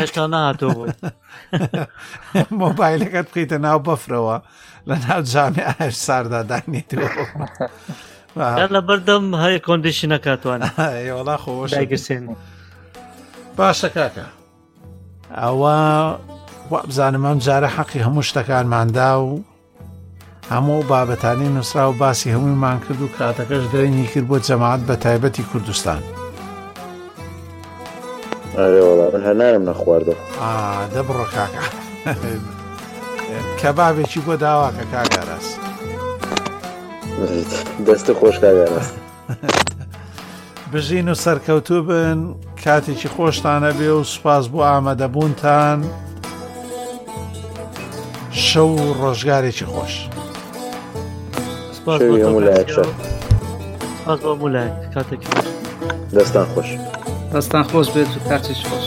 هێشتا ناتەوە مۆبایلەکەت بکەیتە ناو بەفرەوە لە ناو جامی ئاش ساردا دانیتەوە لە بەردەم هەیە کۆندیشنەکاتوان وڵا خۆش دایگەسێن باشە کاکە ئەوە بزانم ئەم جارە حەقی هەموو شتەکانماندا و هەموو ئەو بابەتانەی نووسراو باسی هەموویمان کرد و کاتەکەش درەنگی کرد بۆ جەماعات بە تایبەتی کوردستان هەنارم نەخواردە دەبڕۆ کاکە کە بابێکی بۆ داواکە کاگاراس دەستە خۆش کاگاراست بژین و سەرکەوتو بن کاتێکی خۆشتانە بێ و سوپاس بۆ ئامادەبوونتان شەو و ڕۆژگارێکی خۆش سپاس بۆ مولایەک کاتێکی دەستان خۆش دەستان خۆش بێت و کاتێکی خۆش